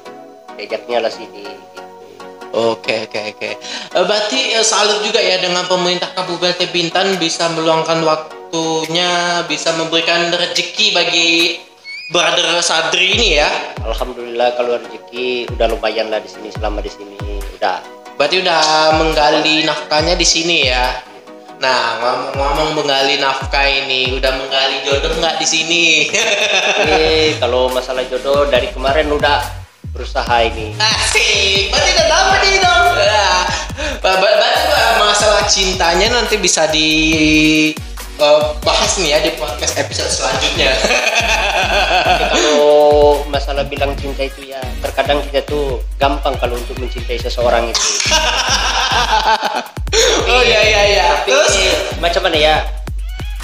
diajaknya lah sini gitu. Oke oke oke. Eh, Berarti eh, salut juga ya dengan pemerintah Kabupaten Bintan bisa meluangkan waktunya, bisa memberikan rezeki bagi brother Sadri ini ya. Alhamdulillah kalau rezeki udah lumayan lah di sini selama di sini udah Berarti udah menggali nafkahnya di sini ya. Nah ngomong-ngomong menggali nafkah ini, udah menggali jodoh nggak di sini? Ini kalau masalah jodoh dari kemarin udah berusaha ini Asik, berarti udah dapet nih dong. Ba- Berarti masalah cintanya nanti bisa di eh, bahas nih ya di podcast episode selanjutnya. Kalau masalah bilang cinta itu ya terkadang kita tuh gampang kalau untuk mencintai seseorang itu oh iya iya iya. Terus macam mana ya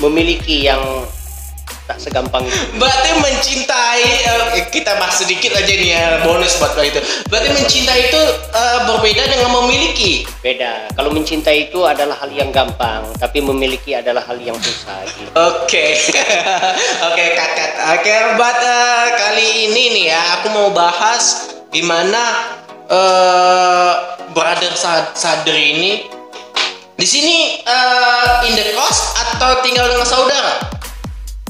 memiliki yang tak segampang itu berarti mencintai eh, kita bahas sedikit aja nih ya bonus buat lo itu. Berarti mencintai itu eh, berbeda dengan memiliki. beda kalau mencintai itu adalah hal yang gampang tapi memiliki adalah hal yang susah gitu. Oke, oke kakak. Oke, buat eh, kali ini nih ya, aku mau bahas gimana eh brother Sad- Sadri ini di sini eh, in the cost atau tinggal dengan saudara?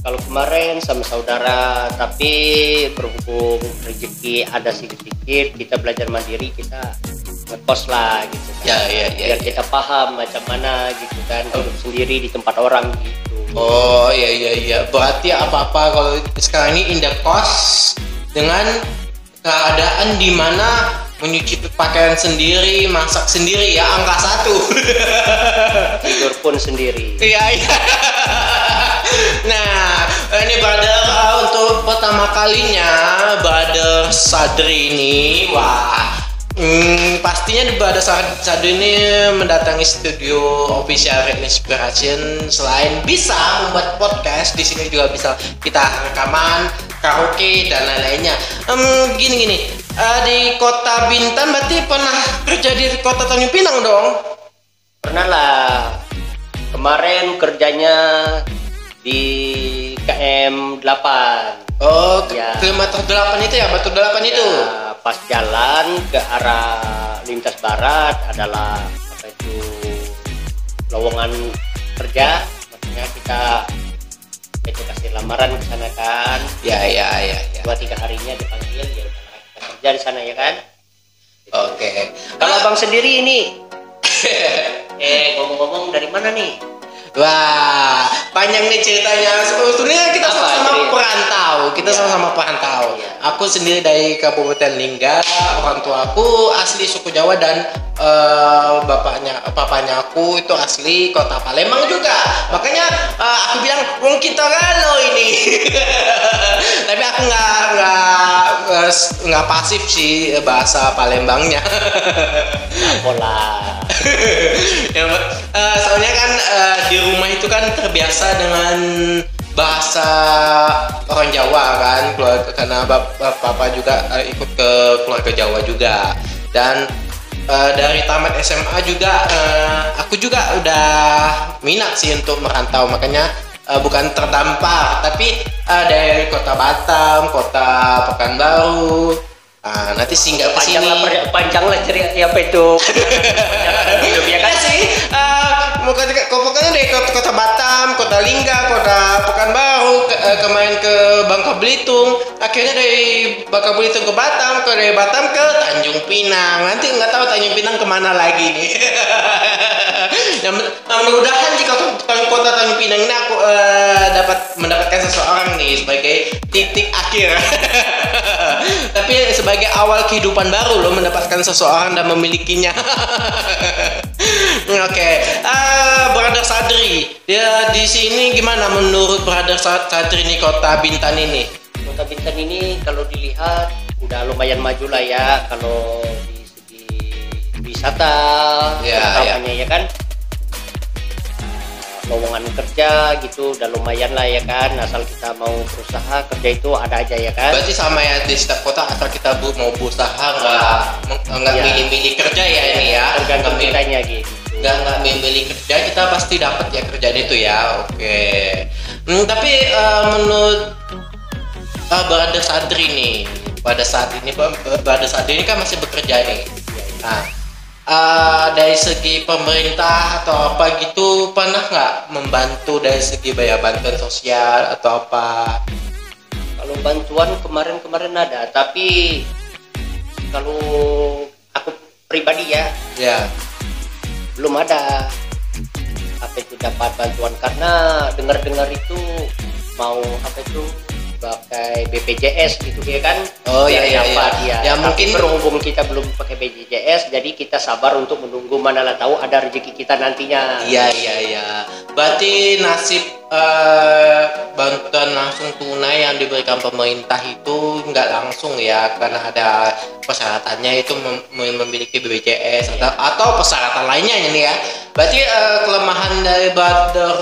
Kalau kemarin sama saudara tapi berhubung rezeki ada sedikit kita belajar mandiri kita ngekos lah gitu kan Ya, ya, ya, biar ya. kita paham macam mana gitu kan hidup sendiri di tempat orang gitu Oh iya iya iya. Berarti apa apa kalau sekarang ini in the cost dengan keadaan di mana menyuci pakaian sendiri, masak sendiri ya angka satu. tidur pun sendiri Iya iya. Nah, ini brother uh, untuk pertama kalinya brother Sadri ini, wah, hmm, pastinya brother Sad- Sadri ini mendatangi studio official Red Inspiration selain bisa membuat podcast, di sini juga bisa kita rekaman, karaoke dan lain-lainnya. Em, gini gini, uh, di kota Bintan berarti pernah kerja di kota Tanjung Pinang dong? pernah lah kemarin kerjanya di KM 8 Oh, Ya. kilometer 8 itu ya, batu 8 itu. Ya, pas jalan ke arah lintas barat adalah apa itu lowongan kerja makanya kita itu kasih lamaran ke sana kan Ya, ya, ya, ya. dua tiga harinya dipanggil ya kita kerja di sana ya kan Oke. kalau Ah, abang sendiri ini eh ngomong-ngomong dari mana nih Wah, panjang nih ceritanya. Sebetulnya kita Apa sama-sama perantau. Kita Iya. sama-sama perantau. Iya. Aku sendiri dari Kabupaten Lingga. Orang tua aku asli suku Jawa dan eh, bapaknya, papanya aku itu asli kota Palembang juga. Makanya eh, aku bilang, wong kita rano ini. Tapi aku nggak nggak nggak pasif sih bahasa Palembangnya. pola ya. Eh, soalnya kan eh, di rumah itu kan terbiasa dengan bahasa orang Jawa kan keluarga karena bap- bap- papa juga eh, ikut ke keluarga Jawa juga dan eh, dari tamat SMA juga eh, aku juga udah minat sih untuk merantau. Makanya eh, bukan terdampar tapi eh, dari kota Batam kota Pekanbaru. Ah, nanti singgah ke panjang sini. lah per- panjang lah cerita apa itu? Ya kan? Iya sih, eh, ke- pokoknya dari kota, kota Batam, kota Lingga, kota Pekanbaru, ke, eh, kemarin ke Bangka Belitung, akhirnya dari Bangka Belitung ke Batam, ke dari Batam ke Tanjung Pinang. Nanti nggak tahu Tanjung Pinang ke mana lagi nih. yang uh, mudah-mudahan di kota, Tanjung Pinang ini aku eh, dapat mendapatkan seseorang nih sebagai titik akhir. Tapi sebagai awal kehidupan baru lo mendapatkan seseorang dan memilikinya. Oke, Ah, Brother Sadri, ya di sini gimana menurut Brother Sa- Sadri nih kota Bintan ini? Kota Bintan ini kalau dilihat udah lumayan maju lah ya kalau di segi wisata, Ya, terutamanya ya kan. Lowongan kerja gitu udah lumayan lah ya kan asal kita mau berusaha kerja itu ada aja ya kan Berarti sama ya di setiap kota asal kita bu, mau berusaha nggak meng- nggak Iya. milih-milih kerja ya ini ya. tergantung kitanya gitu nggak nggak memilih kerja kita pasti dapat ya kerjaan itu ya oke. Hmm, tapi eh, menurut uh, Brother Sadri nih pada saat ini Ba- Brother Sadri ini kan masih bekerja nih. Nah eh, dari segi pemerintah atau apa gitu pernah nggak membantu dari segi bayar bantuan sosial atau apa? Kalau bantuan kemarin-kemarin ada tapi kalau aku pribadi ya ya belum ada. Apa itu dapat bantuan? Karena dengar-dengar itu mau apa itu pakai BPJS gitu ya kan Oh, iya, iya, iya. ya. Ya, Tapi mungkin- berhubung kita belum pakai BPJS jadi kita sabar untuk menunggu mana lah tahu ada rezeki kita nantinya Iya iya iya. Berarti nasib eh, bantuan langsung tunai yang diberikan pemerintah itu nggak langsung ya karena ada persyaratannya itu mem- mem- memiliki BPJS atau atau persyaratan lainnya ini ya. Berarti eh, kelemahan dari Brother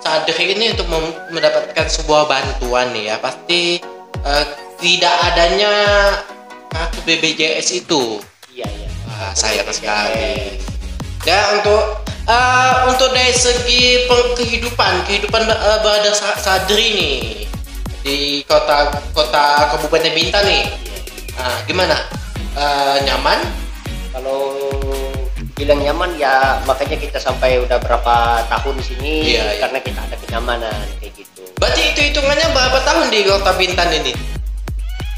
Sadri ini untuk mendapatkan sebuah bantuan nih ya pasti eh, tidak adanya kartu BPJS itu. iya iya Wah, sayang sekali. Ya untuk eh, untuk dari segi kehidupan kehidupan uh, Brother Sa- Sadri nih di kota kota Kabupaten Bintan nih, nah, gimana? Eh, nyaman? kalau bilang nyaman ya makanya kita sampai udah berapa tahun di sini Iya, iya. karena kita ada kenyamanan kayak gitu Berarti itu hitungannya berapa tahun di kota Bintan ini?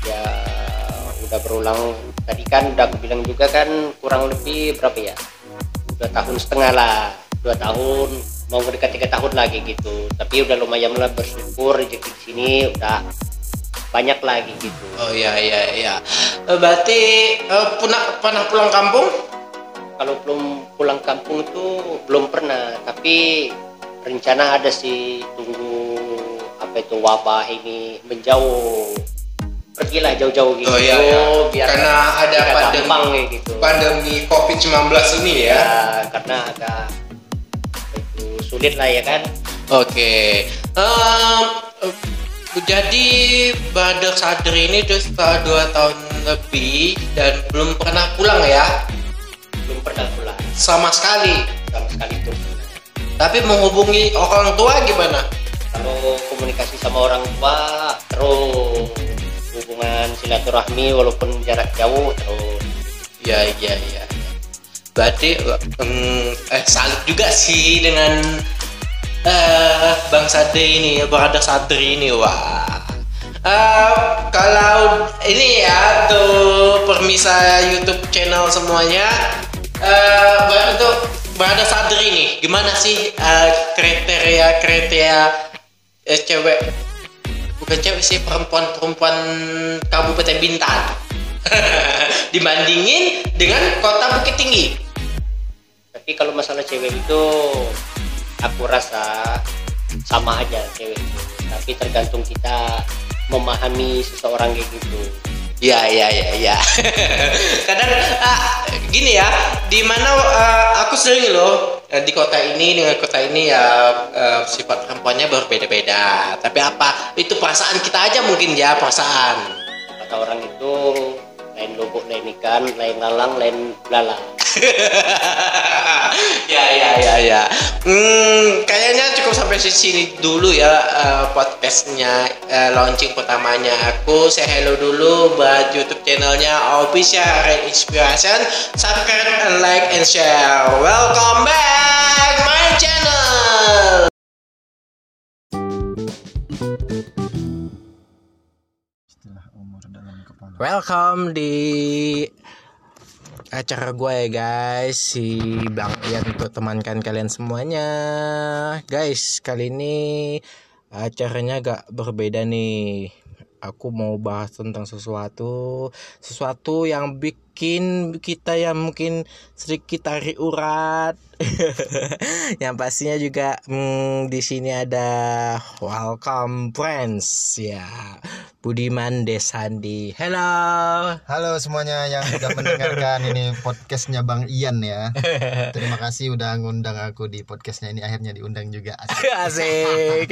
ya udah berulang tadi kan udah aku bilang juga kan kurang lebih berapa ya dua tahun setengah lah dua tahun mau mendekat tiga tahun lagi gitu tapi udah lumayan lah bersyukur rezeki di sini udah banyak lagi gitu Oh iya iya iya. Eh, Berarti eh, pernah pernah pulang kampung? Kalau belum pulang kampung itu belum pernah tapi rencana ada sih tunggu apa itu wabah ini menjauh pergilah jauh-jauh gitu Oh iya, iya. biar Karena ada pandemi. gampang gitu Pandemi COVID-19 ini ya. ya karena agak itu sulit lah ya kan Oke. Em, eh, jadi Brother Sadri ini udah setelah dua tahun lebih dan belum pernah pulang ya, belum pernah pulang sama sekali. sama sekali pun Tapi menghubungi orang tua gimana? kalau komunikasi sama orang tua terus hubungan silaturahmi walaupun jarak jauh terus Ya iya iya. Berarti em, eh, salut juga sih dengan eh Bang Sadri ini, Brother Sadri ini wah. Eh, kalau ini ya tuh permisa YouTube channel semuanya eh ba- untuk Brother Sadri nih. Gimana sih eh, kriteria kriteria eh, cewek? Bukan cewek sih perempuan-perempuan Kabupaten Bintan. Dibandingin dengan kota Bukit Tinggi. tapi kalau masalah cewek itu aku rasa sama aja cewek itu. Tapi tergantung kita memahami seseorang kayak gitu Ya ya ya ya. Kadang ah, gini ya, di mana ah, aku sering loh eh, di kota ini dengan kota ini ya eh, sifat perempuannya berbeda-beda. Tapi apa? Itu perasaan kita aja mungkin ya perasaan. kata orang itu lain lubuk lain ikan lain lalang lain belalang ya ya ya ya. Hmm, kayaknya cukup sampai sini dulu ya eh, podcastnya eh, launching pertamanya aku. Saya hello dulu buat YouTube channelnya Official Red Inspiration. Subscribe like and share. Welcome back my channel. Welcome di acara gue ya guys. Si Bang Ian untuk temankan kalian semuanya. Guys kali ini acaranya agak berbeda nih. Aku mau bahas tentang sesuatu Sesuatu yang bikin kita yang mungkin sedikit tarik urat Yang pastinya juga hmm, di sini ada welcome friends ya Budiman Desandi Hello Halo semuanya yang sudah mendengarkan ini podcastnya Bang Ian ya. Terima kasih udah ngundang aku di podcastnya ini akhirnya diundang juga. Asik. Asik.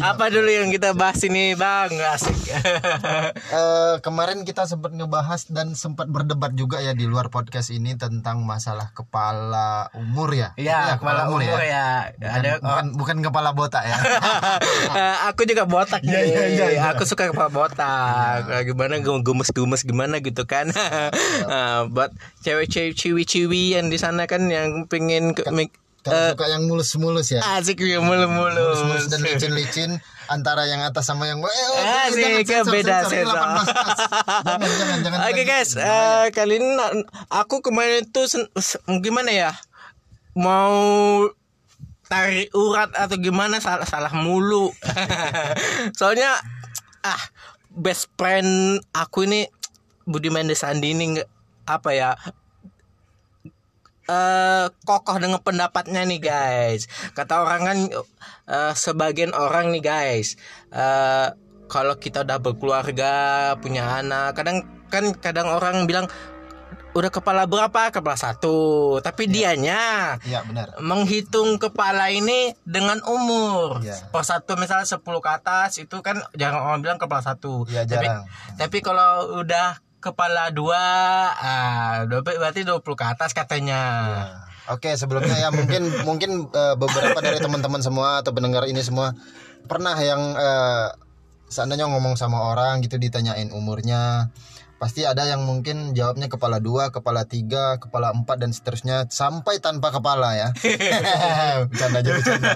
Apa dulu yang kita bahas ini, Bang? Asik. Eh, kemarin kita sempat ngebahas dan sempat berdebat juga ya di luar podcast ini tentang masalah kepala umur ya. Iya, kepala umur ya. Bukan, Ada bukan, bukan kepala botak ya. Eh, aku juga botak Iya, nih. iya, iya, iya. Aku suka kepala botak. Eh, Gimana gemes-gemes gimana gitu kan. Eh, buat cewek-cewek ciwi-ciwi yang di sana kan yang pengen ke, mik- Kalau eh, suka yang mulus-mulus ya. asik ya mulu-mulu. Mulus-mulus dan licin-licin antara yang atas sama yang bawah. Eh, oh, Ah, jangan, sih, sensor, beda, sensor, ini sensor. 18 plus. Jangan, jangan, jangan. Oke jangan. guys, eh, kali ini aku kemarin se- gimana ya? Mau tarik urat atau gimana salah salah mulu. Soalnya ah best friend aku ini Budiman Desandi ini apa ya? Eh kokoh dengan pendapatnya nih guys. Kata orang kan eh, sebagian orang nih guys, eh kalau kita udah berkeluarga, punya anak, kadang kan kadang orang bilang udah kepala berapa? Kepala satu. Tapi dianya Iya, benar. menghitung kepala ini dengan umur. Iya. Per satu misalnya 10 ke atas itu kan jarang orang bilang kepala satu. Iya, Tapi jarang. tapi kalau udah kepala dua, ah, dua- berarti 20 ke atas katanya. Oke, sebelumnya ya mungkin mungkin eh, beberapa dari teman-teman semua atau pendengar ini semua pernah yang eh, seandainya ngomong sama orang gitu ditanyain umurnya, pasti ada yang mungkin jawabnya kepala dua, kepala tiga, kepala empat dan seterusnya sampai tanpa kepala ya. bercanda aja bercanda.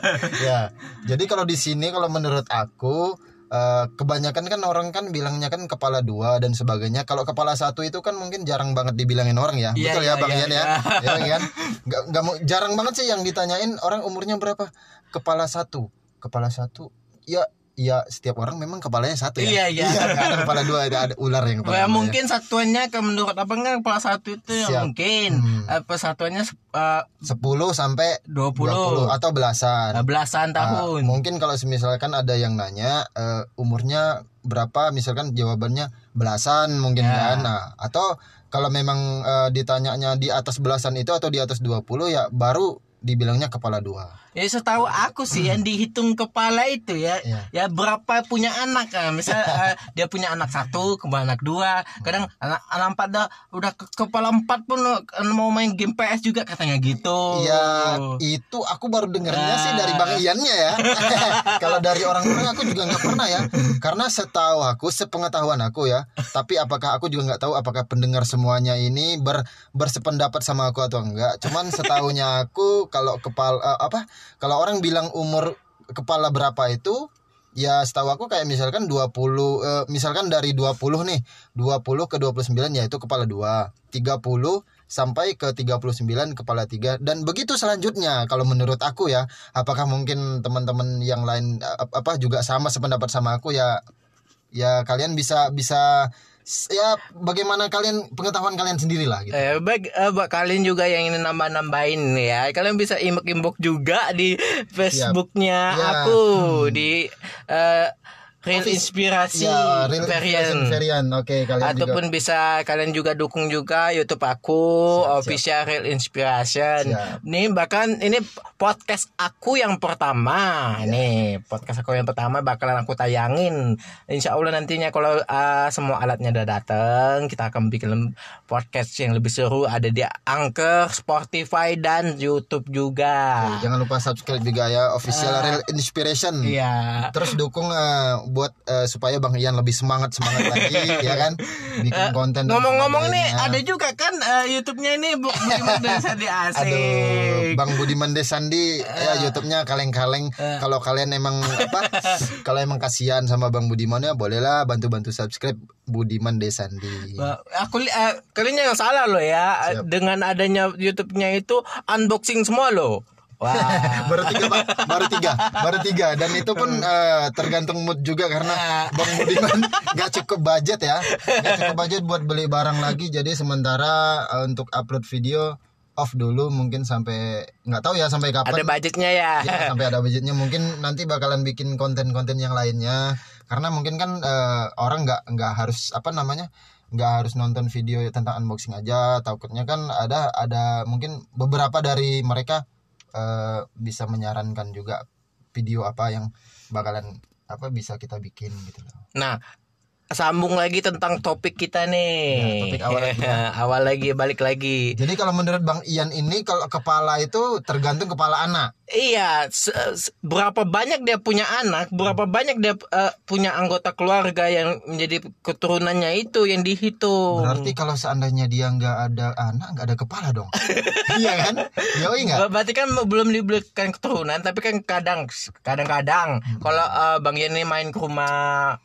Ya, jadi kalau di sini kalau menurut aku eh, kebanyakan kan orang kan bilangnya kan kepala dua dan sebagainya. Kalau kepala satu itu kan mungkin jarang banget dibilangin orang ya. Iya, Betul iya, ya Bang iya, Ian ya. iya. Ya kan? Nggak, nggak mau jarang banget sih yang ditanyain orang umurnya berapa. Kepala satu, kepala satu. Ya, ya setiap orang memang kepalanya satu ya. Iya, iya. nggak ada kepala dua, ada, ada ular yang kepala Ya, dua, mungkin satuannya ke menurut abang kan kepala satu itu yang Siap. mungkin Hmm. persatuannya eh, 10 sampai 20, atau belasan. eh, belasan Ah, tahun. mungkin kalau misalkan ada yang nanya eh, umurnya berapa, misalkan jawabannya belasan mungkin Ya. kan. Nah, atau kalau memang eh, ditanyanya di atas belasan itu atau di atas 20 ya baru dibilangnya kepala dua. Ya setahu aku sih yang dihitung kepala itu ya Iya. ya berapa punya anak kan. Misal eh, dia punya anak satu, kemudian anak dua, kadang anak anak empat dah udah ke- kepala empat pun eh, mau main game PS juga katanya gitu. Ya itu aku baru dengarnya Ah. sih dari Bang Iannya ya. Kalau dari orang-orang aku juga nggak pernah ya. Karena setahu aku, sepengetahuan aku ya. Tapi apakah aku juga nggak tahu apakah pendengar semuanya ini ber bersependapat sama aku atau enggak. Cuman setahunya aku kalau kepala eh, apa? Kalau orang bilang umur kepala berapa itu Ya setahu aku kayak misalkan 20 eh, misalkan dari 20 nih, 20 ke 29 yaitu kepala 2, 30 sampai ke 39 kepala 3 dan begitu selanjutnya kalau menurut aku ya, apakah mungkin teman-teman yang lain eh, apa juga sama sependapat sama aku ya ya kalian bisa bisa ya bagaimana kalian pengetahuan kalian sendiri lah gitu. Eh, baik, eh, buat kalian juga yang ingin nambah-nambahin ya, kalian bisa imbuk-imbuk juga di Facebooknya Ya. aku di eh, Real Inspirasi Ya, real Varian. Oke, kalian Ataupun juga. bisa kalian juga dukung juga YouTube aku Siap, official Real Inspiration. Siap. Nih bahkan ini podcast aku yang pertama. Iya. Nih podcast aku yang pertama bakalan aku tayangin. Insya Allah nantinya kalau uh, semua alatnya udah datang, kita akan bikin podcast yang lebih seru. Ada di Anchor, Spotify dan YouTube juga. Jangan lupa subscribe juga ya official Ah. Real Inspiration. Iya. Terus dukung eh, buat eh, supaya Bang Ian lebih semangat semangat lagi ya kan bikin konten dan Ngomong-ngomong nih ada juga kan eh, YouTube-nya ini Bu Budiman dan Sandi asik. Aduh, Bang Budiman Desandi ya YouTube-nya kaleng-kaleng. Eh. Kalau kalian emang apa? kalau emang kasihan sama Bang Budiman ya bolehlah bantu-bantu subscribe Budiman Desandi. Aku eh, kalian yang salah loh ya Siap. dengan adanya YouTube-nya itu unboxing semua loh. Wah. baru tiga Pak. baru tiga. Baru tiga. Dan itu pun eh, tergantung mood juga karena Bang Budiman nggak cukup budget ya. Nggak cukup budget buat beli barang lagi. Jadi sementara eh, untuk upload video off dulu mungkin sampai nggak tahu ya sampai kapan. Ada budgetnya ya. ya sampai ada budgetnya. Mungkin nanti bakalan bikin konten-konten yang lainnya. Karena mungkin kan eh, orang nggak nggak harus apa namanya nggak harus nonton video tentang unboxing aja. Takutnya kan ada ada mungkin beberapa dari mereka eh, bisa menyarankan juga video apa yang bakalan apa bisa kita bikin gitu loh. Nah, sambung lagi tentang topik kita nih. Ya, topik awal lagi. awal lagi balik lagi. jadi kalau menurut Bang Ian ini kalau kepala itu tergantung kepala anak Iya, se- se- berapa banyak dia punya anak, berapa banyak dia eh, punya anggota keluarga yang menjadi keturunannya itu yang dihitung. berarti kalau seandainya dia nggak ada anak nggak ada kepala dong iya kan Yoi nggak Ber- Berarti kan belum diberikan keturunan, tapi kan kadang kadang-kadang Hmm. kalau eh, Bang Ian ini main ke rumah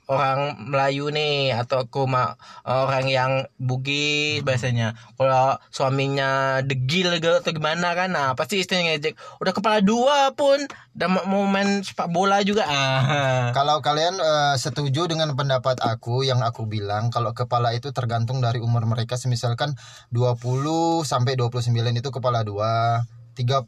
orang Melayu nih atau ke rumah orang yang Bugis Hmm. biasanya. Kalau suaminya degil gitu atau gimana kan, nah pasti istrinya ngejek, udah kepala dua pun, dan mau- main sepak bola juga. Ah. Kalau kalian eh, setuju dengan pendapat aku yang aku bilang kalau kepala itu tergantung dari umur mereka semisalkan 20 sampai 29 itu kepala 2 30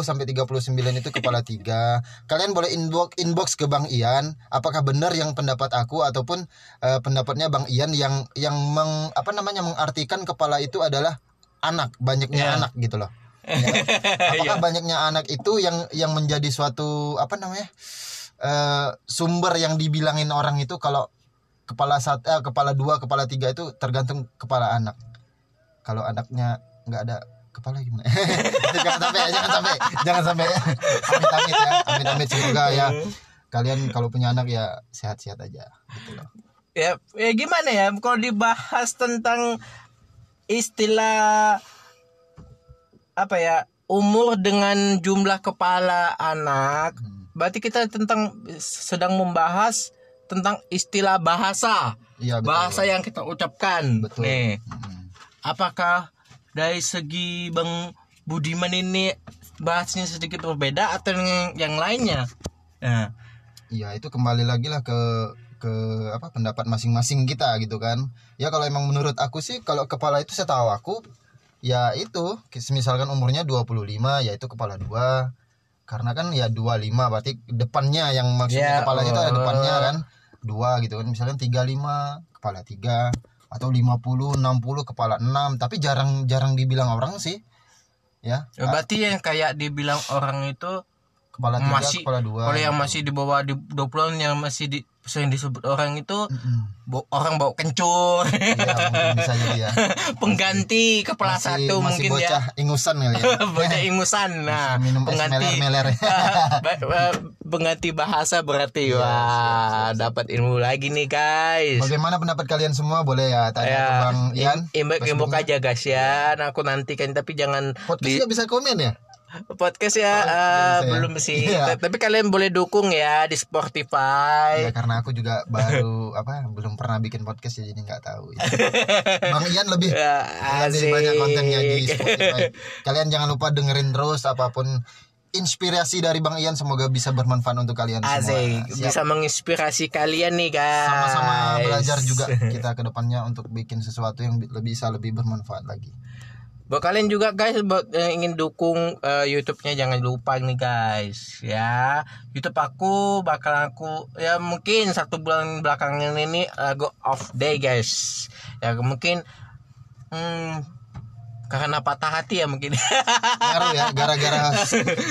sampai 39 itu kepala 3 Kalian boleh inbox inbox ke Bang Ian apakah benar yang pendapat aku ataupun eh, pendapatnya Bang Ian yang yang meng, apa namanya mengartikan kepala itu adalah anak banyaknya Ya. anak gitu loh Ya. apakah banyaknya anak itu yang yang menjadi suatu apa namanya eh, sumber yang dibilangin orang itu kalau kepala satu eh, kepala dua kepala tiga itu tergantung kepala anak kalau anaknya nggak ada kepala gimana? Jangan sampai jangan sampai jangan sampai. Amit amit ya amit amit semoga ya. Kalian kalau punya anak ya sehat sehat aja gitu loh. Ya, ya gimana ya? Kalau dibahas tentang istilah apa ya umur dengan jumlah kepala anak Hmm. berarti kita tentang sedang membahas tentang istilah bahasa. Iya betul bahasa yang kita ucapkan. Betul. nih. Mm. apakah dari segi bang Budiman ini bahasnya sedikit berbeda atau yang, yang lainnya? Nah, Iya itu kembali lagi lah ke ke apa pendapat masing-masing kita gitu kan. Ya kalau emang menurut aku sih kalau kepala itu setahu aku ya itu misalkan umurnya 25 ya itu kepala dua. Karena kan ya 25 berarti depannya yang Ya, maksudnya kepala itu ada oh. depannya kan dua gitu kan. Misalkan 35 kepala tiga atau 50 60 kepala 6 tapi jarang jarang dibilang orang sih. Ya. Ya berarti yang kayak dibilang orang itu kepala tiga masih kepala dua. kalau yang masih di bawah di 20 yang masih di sering disebut orang itu Mm-mm. bo- orang bawa kencur Iya, mungkin bisa jadi ya pengganti kepala masih, satu masih mungkin bocah ya ingusan kali ya bocah ingusan nah Masih minum pengganti meler-meler. Ba- ba- pengganti bahasa berarti Iya, wah dapat ilmu lagi nih guys Bagaimana pendapat kalian semua? Boleh ya tanya ya ke Bang Ian. imbek aja guys ya nah, aku nantikan tapi jangan Podcast di bisa komen ya? Podcast ya Oh, bisa ya? belum sih Iya. Tapi kalian boleh dukung ya di Spotify Ya karena aku juga baru apa belum pernah bikin podcast ya jadi nggak tahu. Ya. Bang Ian lebih Ya, lebih banyak kontennya di Spotify. Kalian jangan lupa dengerin terus apa pun inspirasi dari Bang Ian semoga bisa bermanfaat untuk kalian Asik, semua. Siap. bisa menginspirasi kalian nih guys. Sama-sama belajar juga kita ke depannya untuk bikin sesuatu yang bisa lebih bermanfaat lagi. Buat kalian juga guys buat yang ingin dukung eh, YouTube-nya jangan lupa nih guys ya. YouTube aku bakal aku ya mungkin satu bulan belakangan ini eh, go off day guys. Ya mungkin hmm, karena patah hati ya mungkin. Ngaruh ya gara-gara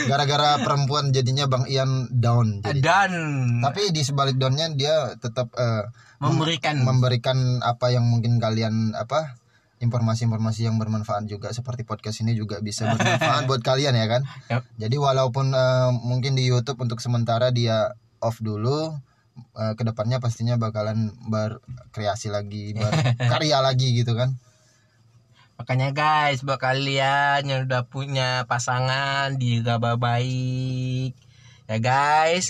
gara-gara perempuan jadinya Bang Ian down jadi. Dan Tapi di sebalik downnya dia tetap eh, memberikan memberikan apa yang mungkin kalian apa informasi-informasi yang bermanfaat juga seperti podcast ini juga bisa bermanfaat buat kalian ya kan. Yap. Jadi walaupun eh, mungkin di YouTube untuk sementara dia off dulu, eh, ke depannya pastinya bakalan berkreasi lagi berkarya lagi gitu kan Makanya guys, buat kalian yang udah punya pasangan dijaga baik ya guys.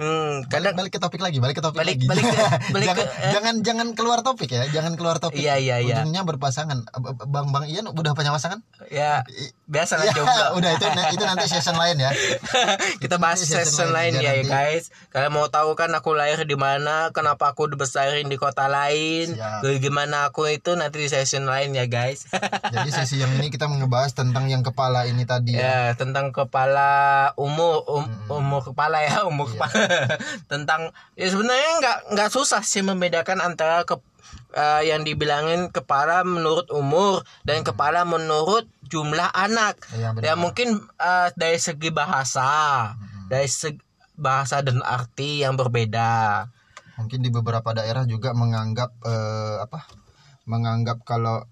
Hmm, kadang balik ke topik lagi balik ke topik Balik- lagi balik ke- balik jangan, ke- eh. jangan jangan keluar topik ya jangan keluar topik Iya, iya, iya. ujungnya berpasangan bang bang Ian udah punya pasangan ya biasa lah Ya, coba. udah itu itu nanti season lain ya Kita bahas nanti season lain ya, nanti. guys. Kalian mau tahu kan aku lahir di mana, kenapa aku dibesarin di kota lain, Siap. gimana aku itu nanti di season lain ya guys. jadi sesi yang ini kita ngebahas tentang yang kepala ini tadi ya ya tentang kepala umur um- umur kepala ya umur Iya. kepala tentang ya sebenarnya nggak nggak susah sih membedakan antara ke eh, yang dibilangin kepala menurut umur dan kepala menurut jumlah anak. Benar. ya mungkin eh, dari segi bahasa dari segi bahasa dan arti yang berbeda. Mungkin di beberapa daerah juga menganggap eh, apa menganggap kalau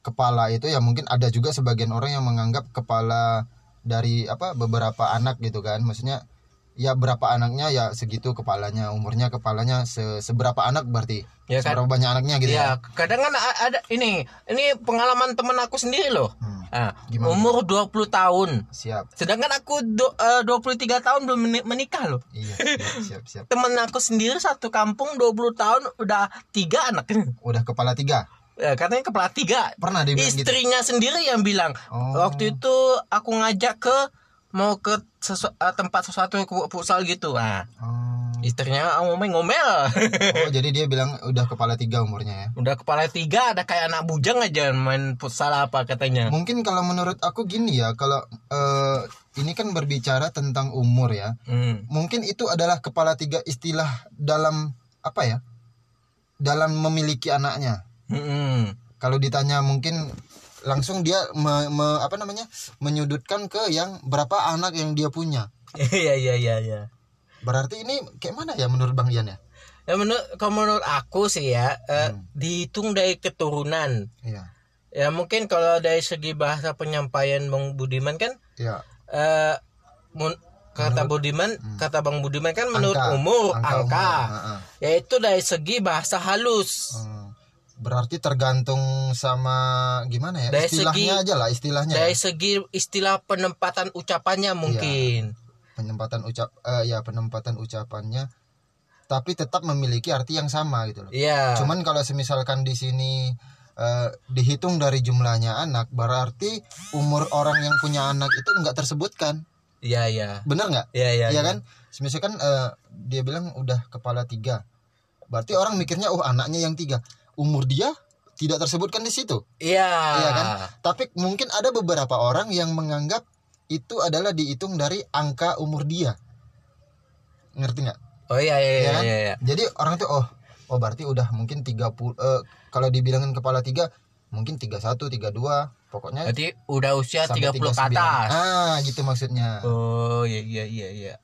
kepala itu ya mungkin ada juga sebagian orang yang menganggap kepala dari apa beberapa anak gitu kan. Maksudnya ya berapa anaknya ya segitu kepalanya umurnya kepalanya se- seberapa anak berarti Ya kan? seberapa banyak anaknya gitu ya, ya kadang kan ada ini ini pengalaman teman aku sendiri loh Hmm. Ah, Gimana? umur 20 tahun siap Sedangkan aku do, eh, 23 tahun belum meni- menikah loh. iya siap siap siap Temen aku sendiri satu kampung 20 tahun udah tiga anak. udah kepala tiga Ya, katanya kepala tiga. pernah dia gitu Istrinya sendiri yang bilang. Oh. Waktu itu aku ngajak ke mau ke sesu- eh, tempat sesuatu ke futsal gitu. Nah, oh. istrinya ngomel-ngomel. oh jadi dia bilang udah kepala tiga umurnya ya udah kepala tiga ada kayak anak bujang aja main futsal apa katanya. Mungkin kalau menurut aku gini ya, kalau eh, ini kan berbicara tentang umur ya. Hmm. Mungkin itu adalah kepala tiga istilah dalam apa ya? Dalam memiliki anaknya. Hmm. Kalau ditanya mungkin langsung dia me- me- apa namanya? menyudutkan ke yang berapa anak yang dia punya. Iya iya iya iya. Berarti ini kayak mana ya menurut Bang Ian ya? Ya menurut kalau menurut aku sih ya eh, Hmm. dihitung dari keturunan. Iya. Ya mungkin kalau dari segi bahasa penyampaian Bang Budiman kan Iya. eh mun- kata Budiman kata Bang Budiman kan menurut Angka. umur Angka angka, umur, heeh. yaitu dari segi bahasa halus. Hmm. Berarti tergantung sama gimana ya? Dari istilahnya segi- aja lah, istilahnya. Dari ya. segi istilah penempatan ucapannya mungkin. penempatan ucap eh, ya penempatan ucapannya tapi tetap memiliki arti yang sama gitu loh. Iya. Cuman kalau semisalkan di sini eh, dihitung dari jumlahnya anak berarti umur orang yang punya anak itu nggak tersebutkan. Iya iya. Bener nggak? Iya iya. Iya kan? Semisalkan eh, dia bilang udah kepala tiga. Berarti orang mikirnya oh anaknya yang tiga. Umur dia tidak tersebutkan di situ. Iya. Iya kan? Tapi mungkin ada beberapa orang yang menganggap itu adalah dihitung dari angka umur dia. Ngerti nggak? Oh iya iya Iya iya kan? iya. iya. Jadi orang tuh oh oh berarti udah mungkin 30 eh, kalau dibilangin kepala tiga mungkin 31, 32, pokoknya Berarti udah usia sampai 30 ke 39. atas. Ah, gitu maksudnya. Oh iya iya iya iya.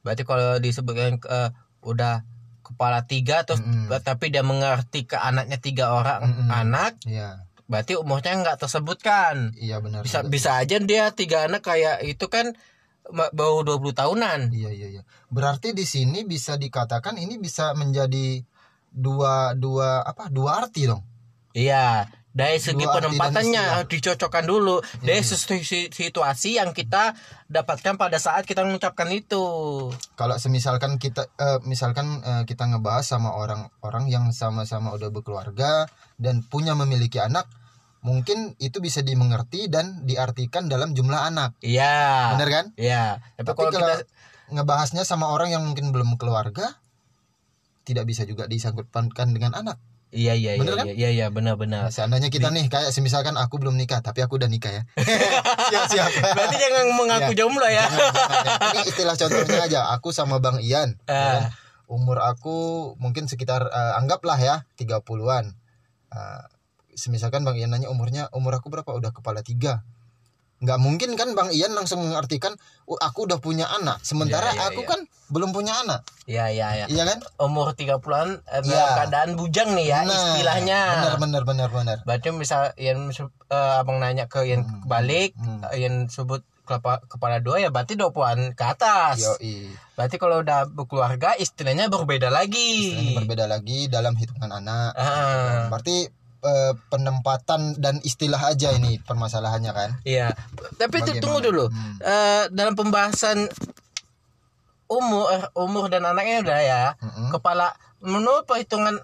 Berarti kalau disebutkan eh, udah kepala tiga terus Mm-mm. tapi dia mengerti ke anaknya tiga orang Mm-mm. anak, Iya. berarti umurnya nggak tersebutkan. Iya benar. Bisa benar. bisa aja dia tiga anak kayak itu kan baru 20 tahunan. Iya iya iya. Berarti di sini bisa dikatakan ini bisa menjadi dua dua apa? Dua arti dong. Iya. Dari segi Dua penempatannya dicocokkan dulu dari sesuatu si- situasi yang kita dapatkan pada saat kita mengucapkan itu. Kalau semisalkan kita eh, misalkan eh, kita ngebahas sama orang-orang yang sama-sama udah berkeluarga dan punya memiliki anak, mungkin itu bisa dimengerti dan diartikan dalam jumlah anak. Iya. Bener kan? Iya. Tapi, Tapi kalau kalau kita ngebahasnya sama orang yang mungkin belum keluarga, tidak bisa juga disangkutkan dengan anak. Iya iya Bener iya, kan? iya iya benar benar. Nah, seandainya kita nih kayak semisalkan aku belum nikah tapi aku udah nikah ya. siap siap. Berarti jangan mengaku Ya. jomblo ya. Jangan, jangan. Ini istilah contohnya aja. Aku sama Bang Ian. ya Ah. kan? Umur aku mungkin sekitar eh, anggaplah ya 30-an. Eh, semisalkan Bang Ian nanya umurnya, umur aku berapa? Udah kepala tiga. Nggak mungkin kan Bang Ian langsung mengartikan, oh, aku udah punya anak. Sementara Iya, iya, aku iya. kan belum punya anak. Iya iya iya. Iya kan? Umur 30-an eh, Iya. keadaan bujang nih ya Nah, istilahnya. Benar benar benar benar. Berarti misal yang eh, abang nanya ke yang Hmm, balik, hmm. eh, yang sebut kepala, kepala dua ya berarti 20-an ke atas. Yoi. Berarti kalau udah berkeluarga istilahnya berbeda lagi. Ini berbeda lagi dalam hitungan anak. Ah, Berarti eh, penempatan dan istilah aja ini permasalahannya kan. iya. Tapi itu Bagaimana? tunggu dulu. Hmm. Eh, dalam pembahasan umur eh, umur dan anaknya udah ya. Mm-mm. Kepala menurut perhitungan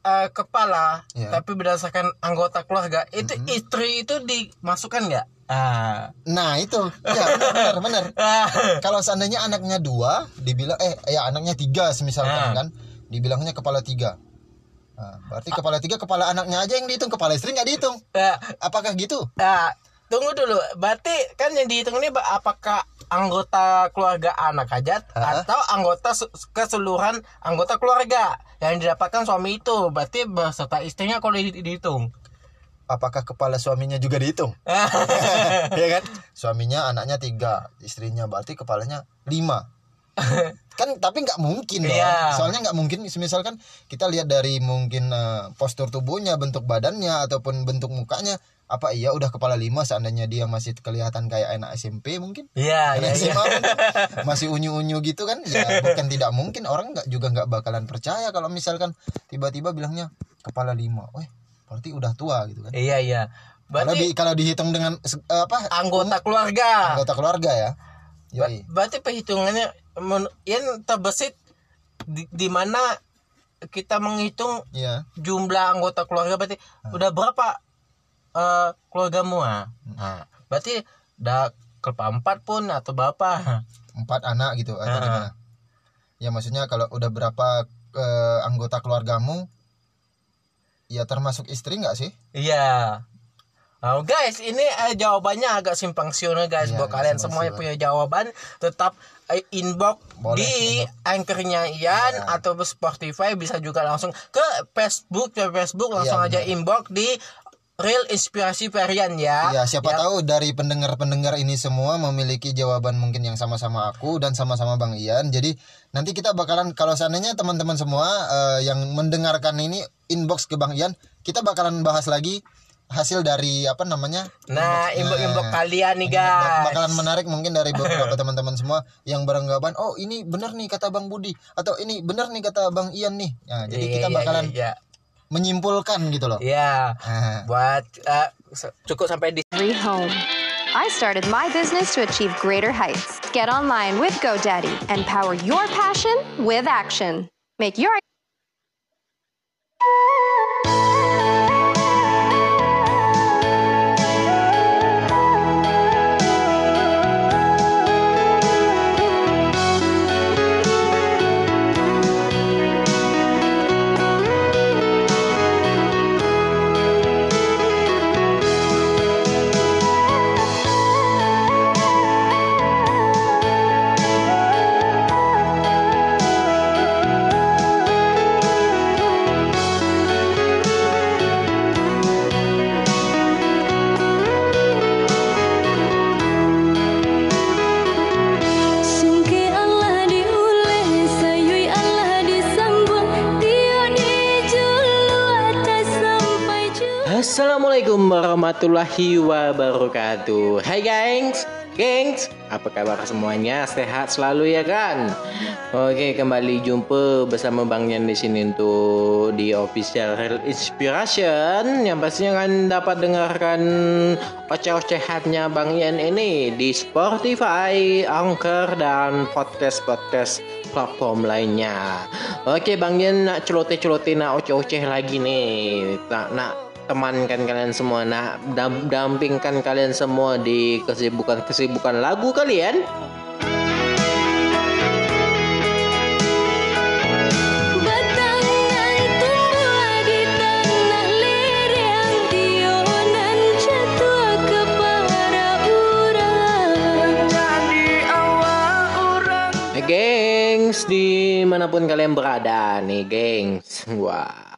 eh, kepala Iya. tapi berdasarkan anggota keluarga itu istri itu dimasukkan nggak? Ah. Nah itu, ya benar benar benar. Ah. Kalau seandainya anaknya dua, dibilang eh ya anaknya tiga Ah. misalkan kan, dibilangnya kepala tiga. Nah, berarti kepala tiga kepala anaknya aja yang dihitung, kepala istri nggak dihitung. Ah. Apakah gitu? Nah, tunggu dulu. Berarti kan yang dihitung ini apakah anggota keluarga anak aja Ha? atau anggota se- keseluruhan anggota keluarga yang didapatkan suami itu. Berarti beserta istrinya kalau di- dihitung. Apakah kepala suaminya juga dihitung? ya kan? Suaminya anaknya tiga, istrinya berarti kepalanya lima. kan tapi nggak mungkin dong. Iya. Soalnya nggak mungkin. Misalkan kita lihat dari mungkin eh, postur tubuhnya, bentuk badannya ataupun bentuk mukanya, apa iya udah kepala lima seandainya dia masih kelihatan kayak anak SMP mungkin? Iya, iya, iya. SMA mungkin masih unyu-unyu gitu kan? Ya bukan tidak mungkin orang nggak juga nggak bakalan percaya kalau misalkan tiba-tiba bilangnya kepala lima, weh berarti udah tua gitu kan? Iya, iya. Kalau Berarti di kalau dihitung dengan eh, apa anggota keluarga. anggota keluarga ya. Yoi. berarti perhitungannya yang terbesit di, di mana kita menghitung Iya. jumlah anggota keluarga berarti udah berapa eh keluargamu ah? Nah, berarti udah kepala empat pun atau berapa? Empat anak gitu atau Ah. gimana? Ya maksudnya kalau udah berapa eh, anggota keluargamu ya termasuk istri nggak sih? Iya. Oh guys, ini eh, jawabannya agak simpang siur guys. Iya, Buat kalian semua yang punya jawaban, tetap inbox Boleh, di inbox. anchornya Ian Iya. atau Spotify bisa juga langsung ke Facebook ke Facebook langsung Iya, aja benar. inbox di Real Inspirasi Perian ya. Ya siapa Ya. tahu dari pendengar-pendengar ini semua memiliki jawaban mungkin yang sama-sama aku dan sama-sama Bang Ian. Jadi nanti kita bakalan kalau seandainya teman-teman semua eh, yang mendengarkan ini inbox ke Bang Ian, kita bakalan bahas lagi hasil dari apa namanya? Nah, inbox- inbox-inbox nah, kalian nih, guys. Bakalan menarik mungkin dari beberapa teman-teman semua yang beranggapan, oh ini benar nih kata Bang Budi atau ini benar nih kata Bang Ian nih. Nah, jadi Iya, kita iya, bakalan iya, menyimpulkan gitu loh. iya. Iya. Ah. Buat se- cukup sampai di Every home. I started my business to achieve greater heights. Get online with GoDaddy and power your passion with action. Make your Warahmatullahi wabarakatuh Hai gengs Gengs Apa kabar semuanya Sehat selalu ya kan Oke kembali jumpa bersama Bang Yan di sini untuk di official Real Inspiration yang pastinya kan dapat dengarkan oceh-ocehannya Bang Yan ini di Spotify, Anchor dan podcast-podcast platform lainnya. Oke Bang Yan nak celoteh-celoteh nak oceh-oceh lagi nih. Nak nak temankan kalian semua nak dam- dampingkan kalian semua di kesibukan-kesibukan lagu kalian. Gengs, di mana pun kalian berada nih, gengs. Wah,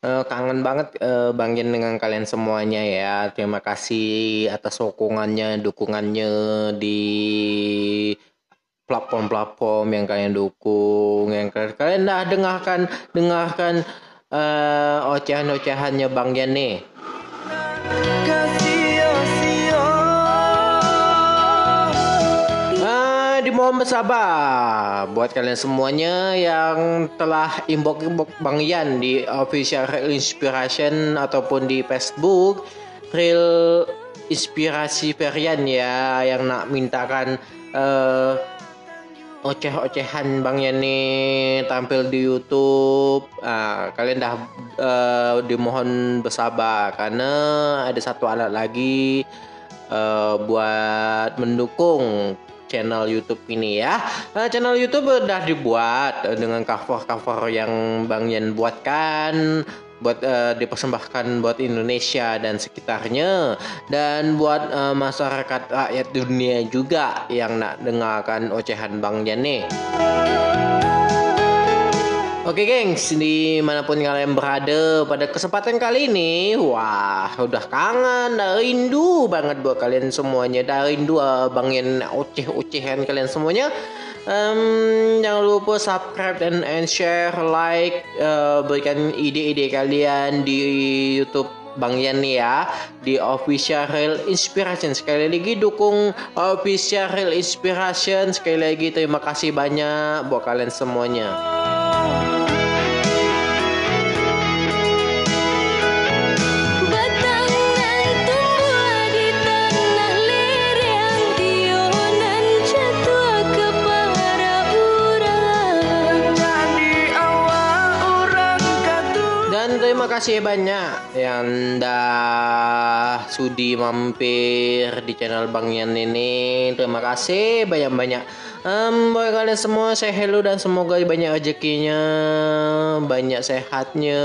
Eh, kangen banget eh, Bang Yen dengan kalian semuanya ya. Terima kasih atas sokongannya, dukungannya di platform-platform yang kalian dukung, yang kalian, dah dengarkan, dengarkan eh, ocehan-ocehannya Bang nih. Dimohon bersabar buat kalian semuanya yang telah inbox inbox Bang Yan di official Real Inspiration ataupun di Facebook Real Inspirasi Perian ya yang nak mintakan eh, oceh-ocehan Bang Yan nih tampil di YouTube. Ah, kalian dah eh, dimohon bersabar karena ada satu alat lagi eh, buat mendukung channel YouTube ini ya. Eh, channel YouTube udah dibuat dengan cover-cover yang Bang Yan buatkan buat eh, dipersembahkan buat Indonesia dan sekitarnya dan buat eh, masyarakat rakyat dunia juga yang nak dengarkan ocehan Bang Yan nih. Oke gengs, di mana pun kalian berada pada kesempatan kali ini Wah, udah kangen, dah rindu banget buat kalian semuanya. Dah rindu uh, bangin oceh-ocehan kalian semuanya. Em, Jangan lupa subscribe dan, and share, like uh, Berikan ide-ide kalian di Youtube Bang Yan ya. Di Official Real Inspiration. Sekali lagi dukung Official Real Inspiration. Sekali lagi terima kasih banyak buat kalian semuanya. Kasih banyak yang dah sudi mampir di channel Bang Yan ini. Terima kasih banyak-banyak. Um, buat kalian semua saya hello dan semoga banyak rezekinya, banyak sehatnya,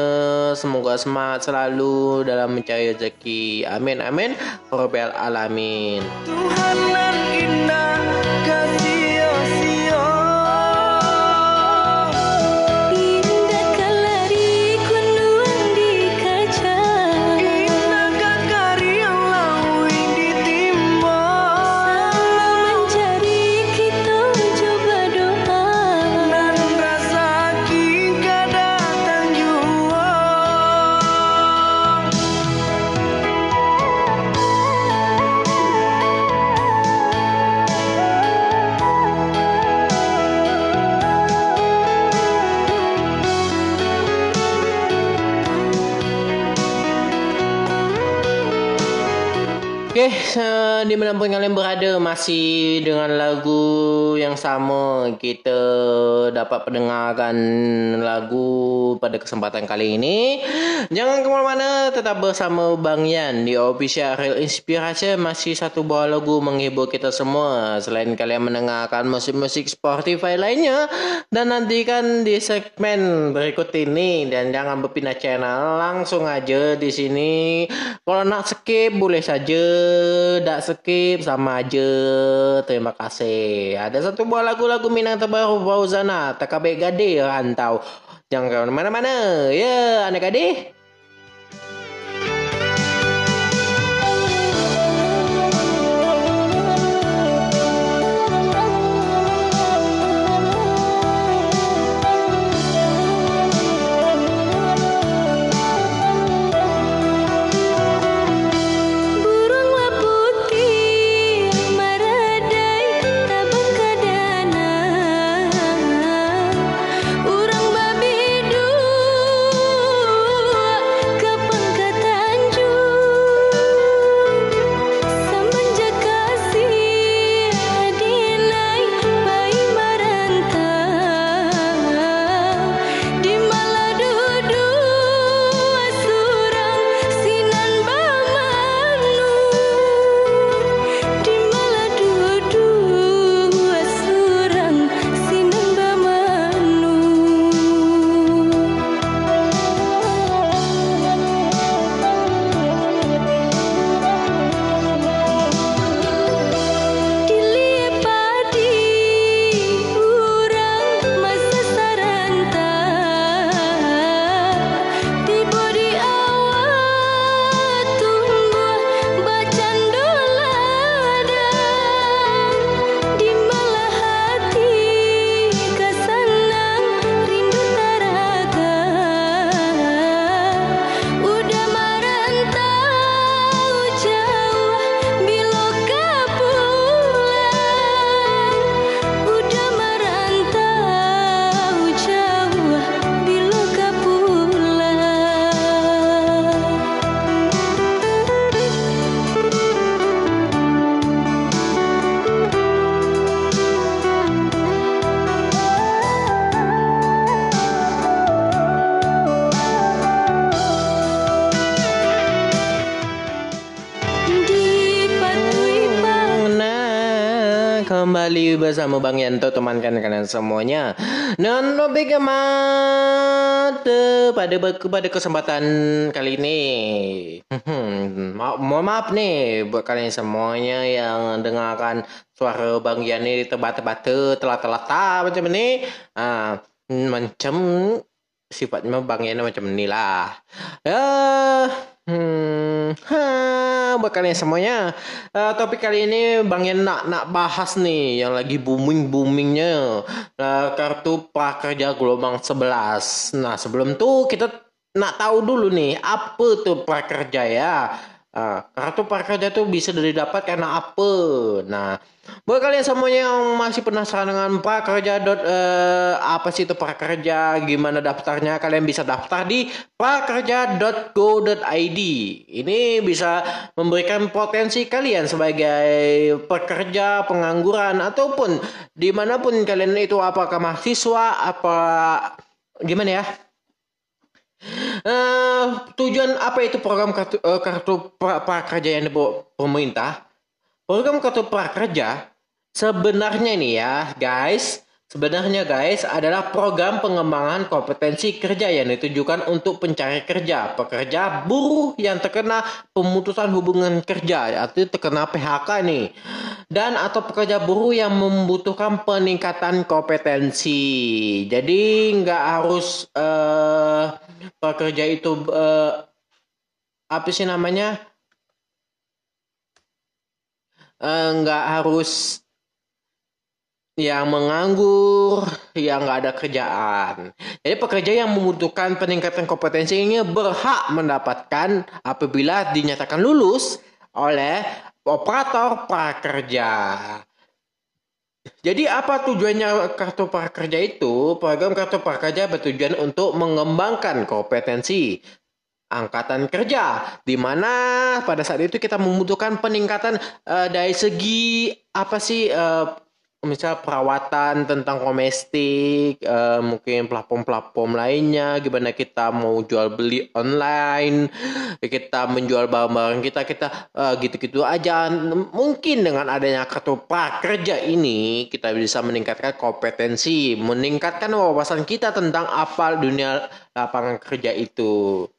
semoga semangat selalu dalam mencari rezeki. Amin amin. Robbal alamin. Tuhan nan indah kasih Oke, eh, di mana pun kalian berada masih dengan lagu yang sama kita dapat pendengarkan lagu pada kesempatan kali ini. Jangan ke mana-mana, tetap bersama Bang Yan di Official Real Inspiration masih satu buah lagu menghibur kita semua. Selain kalian mendengarkan musik-musik Spotify lainnya dan nantikan di segmen berikut ini dan jangan berpindah channel langsung aja di sini. Kalau nak skip boleh saja, tak sama aja. Terima kasih. Ada satu buah lagu-lagu Minang terbaru Fauzana, Takabe Gade rantau. Jangan ke mana-mana. Ya, anak adik. Bersama Bang Yanto temankan kalian semuanya. Dan lebih mata pada pada kesempatan kali ini. Hmm, ma- maaf nih buat kalian semuanya yang dengarkan suara Bang Yan ini tebak-tebak telat-telat macam ini. Ah, macam sifatnya Bang Yan macam ini lah. Ya, hmm, ha, buat semuanya. Eh, topik kali ini Bang Yan nak nak bahas nih yang lagi booming boomingnya kartu prakerja gelombang 11. Nah sebelum tuh kita nak tahu dulu nih apa tuh prakerja ya. Ah, kartu prakerja tuh bisa didapat karena apa? Nah, buat kalian semuanya yang masih penasaran dengan prakerja dot eh, apa sih itu prakerja, gimana daftarnya, kalian bisa daftar di prakerja.go.id. Ini bisa memberikan potensi kalian sebagai pekerja, pengangguran ataupun di mana pun kalian itu apakah mahasiswa apa gimana ya? Eh, tujuan apa itu program kartu, eh, kartu pra- prakerja yang dibawa pemerintah? Program kartu prakerja sebenarnya nih ya, guys. Sebenarnya guys adalah program pengembangan kompetensi kerja yang ditujukan untuk pencari kerja, pekerja buruh yang terkena pemutusan hubungan kerja atau terkena PHK nih. Dan atau pekerja buruh yang membutuhkan peningkatan kompetensi. Jadi nggak harus eh, pekerja itu eh, apa sih namanya? Eh, nggak harus yang menganggur, yang nggak ada kerjaan. Jadi pekerja yang membutuhkan peningkatan kompetensi ini berhak mendapatkan apabila dinyatakan lulus oleh operator prakerja. Jadi apa tujuannya kartu prakerja itu? Program kartu prakerja bertujuan untuk mengembangkan kompetensi angkatan kerja di mana pada saat itu kita membutuhkan peningkatan eh, dari segi apa sih eh, misal perawatan tentang domestik eh, mungkin platform-platform lainnya gimana kita mau jual beli online kita menjual barang-barang kita kita gitu-gitu aja. Mungkin dengan adanya kartu prakerja ini kita bisa meningkatkan kompetensi meningkatkan wawasan kita tentang apa dunia lapangan kerja itu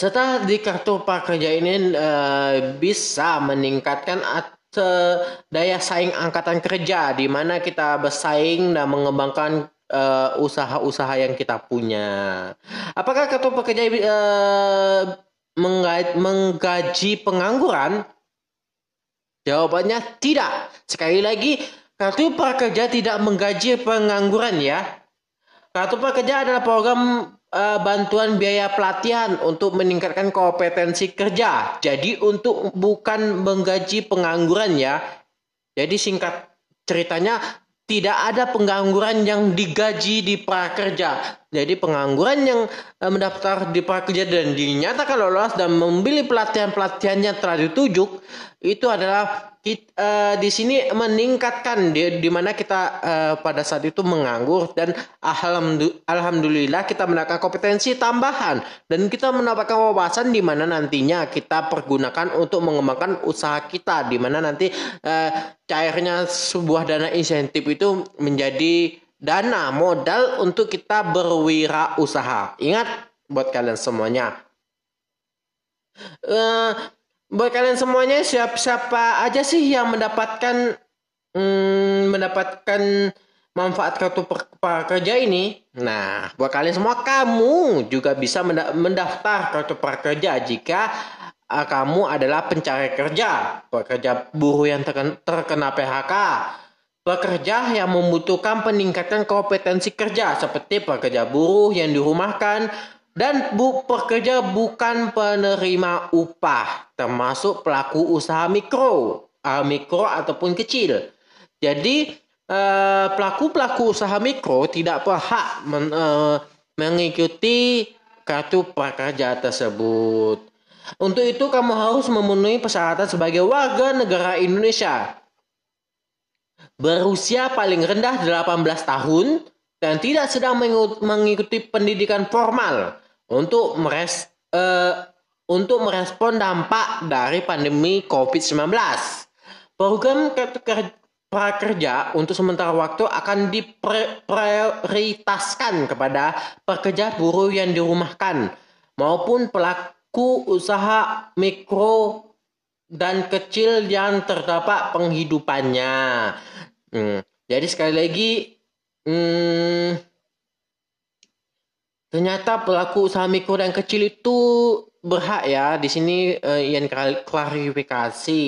serta di kartu prakerja ini eh, bisa meningkatkan at- eh, daya saing angkatan kerja di mana kita bersaing dan mengembangkan eh, usaha-usaha yang kita punya. Apakah kartu prakerja eh, mengga- menggaji pengangguran? Jawabannya tidak. Sekali lagi, kartu prakerja tidak menggaji pengangguran ya. Kartu prakerja adalah program eh, bantuan biaya pelatihan untuk meningkatkan kompetensi kerja. Jadi untuk bukan menggaji pengangguran ya. Jadi singkat ceritanya tidak ada pengangguran yang digaji di prakerja. Jadi pengangguran yang eh, mendaftar di prakerja dan dinyatakan lolos dan membeli pelatihan-pelatihan yang telah ditujuk itu adalah kit- eh, di sini meningkatkan di, di mana kita eh, pada saat itu menganggur dan alhamdu- alhamdulillah kita mendapatkan kompetensi tambahan dan kita mendapatkan wawasan di mana nantinya kita pergunakan untuk mengembangkan usaha kita di mana nanti eh, cairnya sebuah dana insentif itu menjadi dana modal untuk kita berwirausaha. Ingat buat kalian semuanya. Eh, buat kalian semuanya siapa siapa aja sih yang mendapatkan hmm, mendapatkan manfaat kartu prakerja ini? Nah, buat kalian semua kamu juga bisa menda- mendaftar kartu prakerja jika ah, kamu adalah pencari kerja, pekerja buruh yang terken- terkena PHK, pekerja yang membutuhkan peningkatan kompetensi kerja seperti pekerja buruh yang dirumahkan dan bu pekerja bukan penerima upah termasuk pelaku usaha mikro, ah, mikro ataupun kecil. Jadi eh, pelaku-pelaku usaha mikro tidak berhak men- eh, mengikuti kartu prakerja tersebut. Untuk itu kamu harus memenuhi persyaratan sebagai warga negara Indonesia berusia paling rendah 18 tahun dan tidak sedang mengikuti pendidikan formal untuk meres eh, untuk merespon dampak dari pandemi COVID-19. program prakerja untuk sementara waktu akan diprioritaskan kepada pekerja buruh yang dirumahkan maupun pelaku usaha mikro dan kecil yang terdapat penghidupannya. Hmm, jadi sekali lagi, hmm, ternyata pelaku usaha mikro dan kecil itu berhak ya. Di sini eh, yang klarifikasi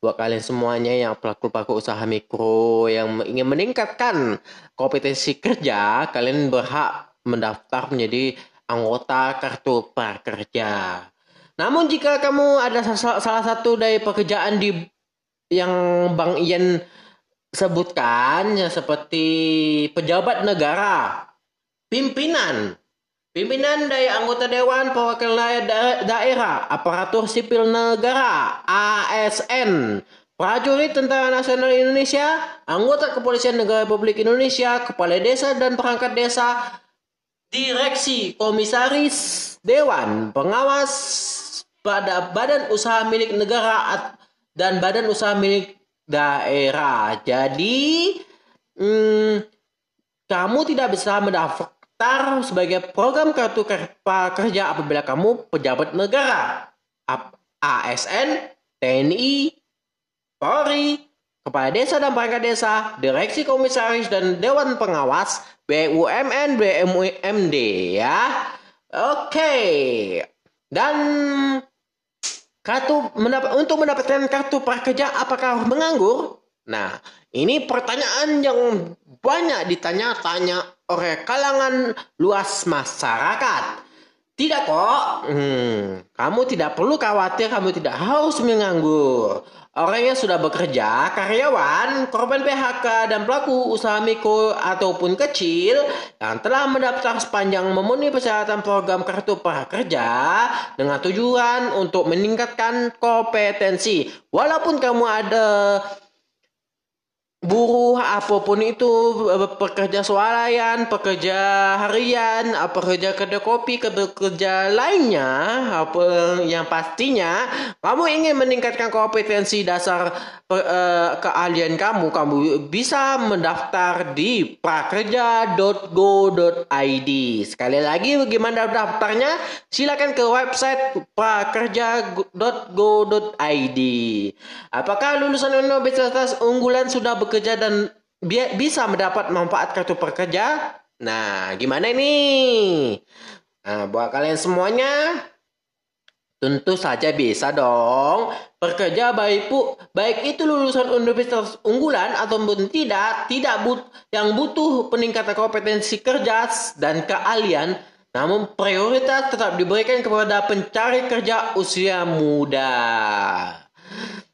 buat kalian semuanya yang pelaku-pelaku usaha mikro yang ingin meningkatkan kompetensi kerja, kalian berhak mendaftar menjadi anggota kartu prakerja. Namun jika kamu ada sa- salah satu dari pekerjaan di yang Bang Ian sebutkan ya seperti pejabat negara, pimpinan, pimpinan dari anggota dewan perwakilan da- daerah, aparatur sipil negara, ASN, prajurit Tentara Nasional Indonesia, anggota Kepolisian Negara Republik Indonesia, kepala desa dan perangkat desa, direksi, komisaris, dewan, pengawas pada badan usaha milik negara dan badan usaha milik daerah. Jadi, hmm, kamu tidak bisa mendaftar sebagai program kartu ker- prakerja apabila kamu pejabat negara, ASN, TNI, Polri, Kepala Desa dan Perangkat Desa, Direksi Komisaris dan Dewan Pengawas, BUMN, BUMD ya. Oke. Dan kartu mendapat untuk mendapatkan kartu prakerja apakah menganggur? Nah, ini pertanyaan yang banyak ditanya-tanya oleh kalangan luas masyarakat. Tidak kok. Hmm, kamu tidak perlu khawatir, kamu tidak harus menganggur. Orang yang sudah bekerja, karyawan, korban PHK, dan pelaku usaha mikro ataupun kecil yang telah mendaftar sepanjang memenuhi persyaratan program kartu prakerja dengan tujuan untuk meningkatkan kompetensi. Walaupun kamu ada buruh apa pun itu eh, pekerja swalayan, pekerja harian, eh, pekerja kedai kopi, pekerja lainnya apa yang pastinya kamu ingin meningkatkan kompetensi dasar eh, keahlian kamu, kamu bisa mendaftar di prakerja.go.id. Sekali lagi bagaimana daftarnya? Silakan ke website prakerja.go.id. Apakah lulusan universitas unggulan sudah bekerja dan bi- bisa mendapat manfaat kartu pekerja? Nah, gimana ini? Nah, buat kalian semuanya, tentu saja bisa dong. Pekerja baik pu, baik itu lulusan universitas unggulan ataupun tidak, tidak but, yang butuh peningkatan kompetensi kerja dan keahlian, namun prioritas tetap diberikan kepada pencari kerja usia muda.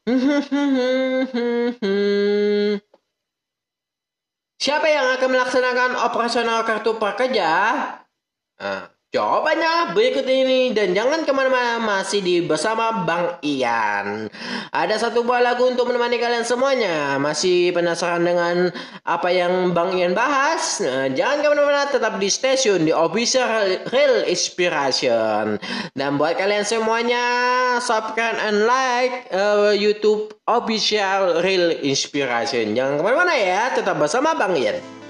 Siapa yang akan melaksanakan operasional kartu prakerja? Nah, jawabannya berikut ini dan jangan ke mana-mana masih di bersama Bang Ian. Ada satu buah lagu untuk menemani kalian semuanya. Masih penasaran dengan apa yang Bang Ian bahas? Nah, jangan ke mana-mana, tetap di stasiun di official Real Inspiration. Dan buat kalian semuanya, subscribe and like uh, YouTube official Real Inspiration. Jangan ke mana-mana ya, tetap bersama Bang Ian.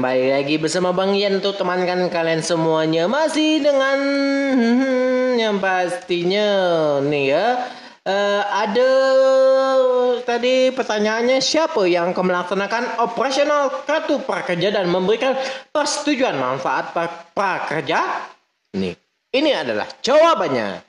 Kembali lagi bersama Bang Ian untuk temankan kalian semuanya masih dengan yang pastinya nih ya. Eh, ada tadi pertanyaannya siapa yang akan melaksanakan operasional kartu prakerja dan memberikan persetujuan manfaat pra- prakerja? Nih, ini adalah jawabannya.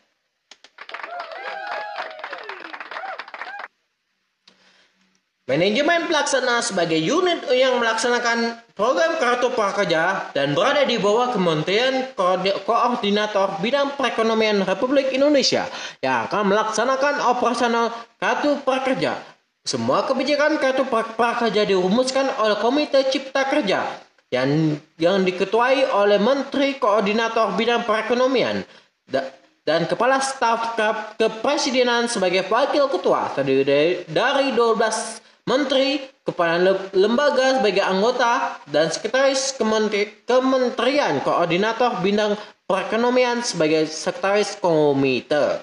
Manajemen pelaksana sebagai unit yang melaksanakan program kartu prakerja dan berada di bawah Kementerian Koordi- Koordinator Bidang Perekonomian Republik Indonesia yang akan melaksanakan operasional kartu prakerja. Semua kebijakan kartu pra- prakerja dirumuskan oleh Komite Cipta Kerja yang yang diketuai oleh Menteri Koordinator Bidang Perekonomian Da- dan Kepala Staf Ke- Kepresidenan sebagai wakil ketua terdiri dari 12 menteri, kepala le- lembaga sebagai anggota dan sekretaris Kementeri- Kementerian Koordinator Bidang Perekonomian sebagai sekretaris komite.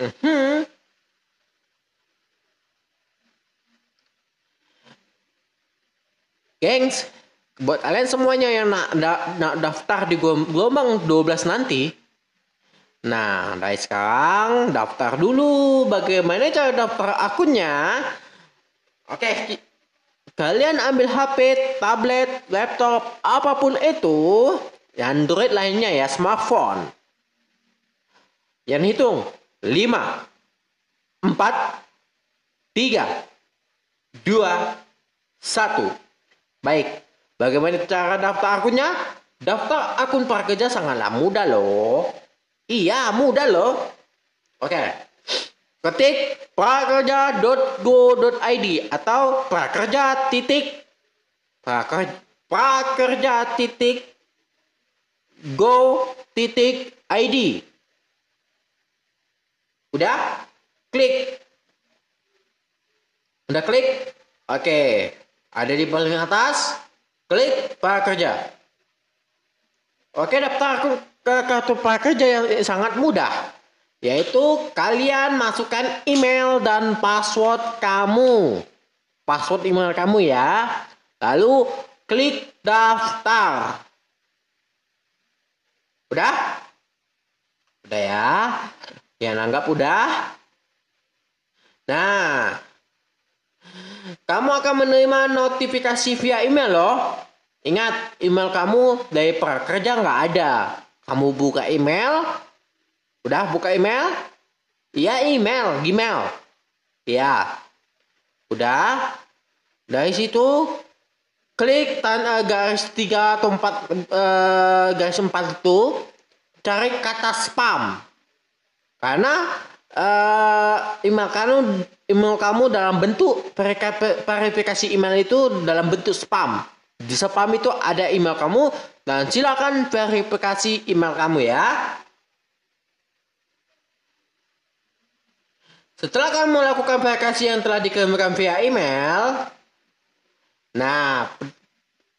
Mhm. Gengs, buat kalian semuanya yang nak, da- nak daftar di gel- gelombang 12 nanti, nah dari sekarang daftar dulu. Bagaimana cara daftar akunnya? Oke, kalian ambil HP, tablet, laptop, apa pun itu, Android lainnya ya, smartphone. Yang hitung 5 4 3 2 1 Baik, bagaimana cara daftar akunnya? Daftar akun prakerja sangatlah mudah loh. Iya, mudah loh. Oke. Ketik prakerja.go.id atau prakerja titik prakerja, prakerja titik go titik id. Udah? Klik. Udah klik? Oke. Ada di paling atas. Klik prakerja. Oke, daftar kartu prakerja yang sangat mudah. Yaitu kalian masukkan email dan password kamu. Password email kamu ya. Lalu klik daftar. Udah? Udah ya? Yang anggap udah? Nah, kamu akan menerima notifikasi via email loh. Ingat, email kamu dari prakerja nggak ada. Kamu buka email, udah buka email? Iya email, Gmail. Iya. Udah. Dari situ klik tanda garis tiga atau empat eh, garis empat itu cari kata spam. Karena eh, email kamu email kamu dalam bentuk verifikasi email itu dalam bentuk spam. Di spam itu ada email kamu dan silakan verifikasi email kamu ya. Setelah kamu melakukan verifikasi yang telah dikirimkan via email, nah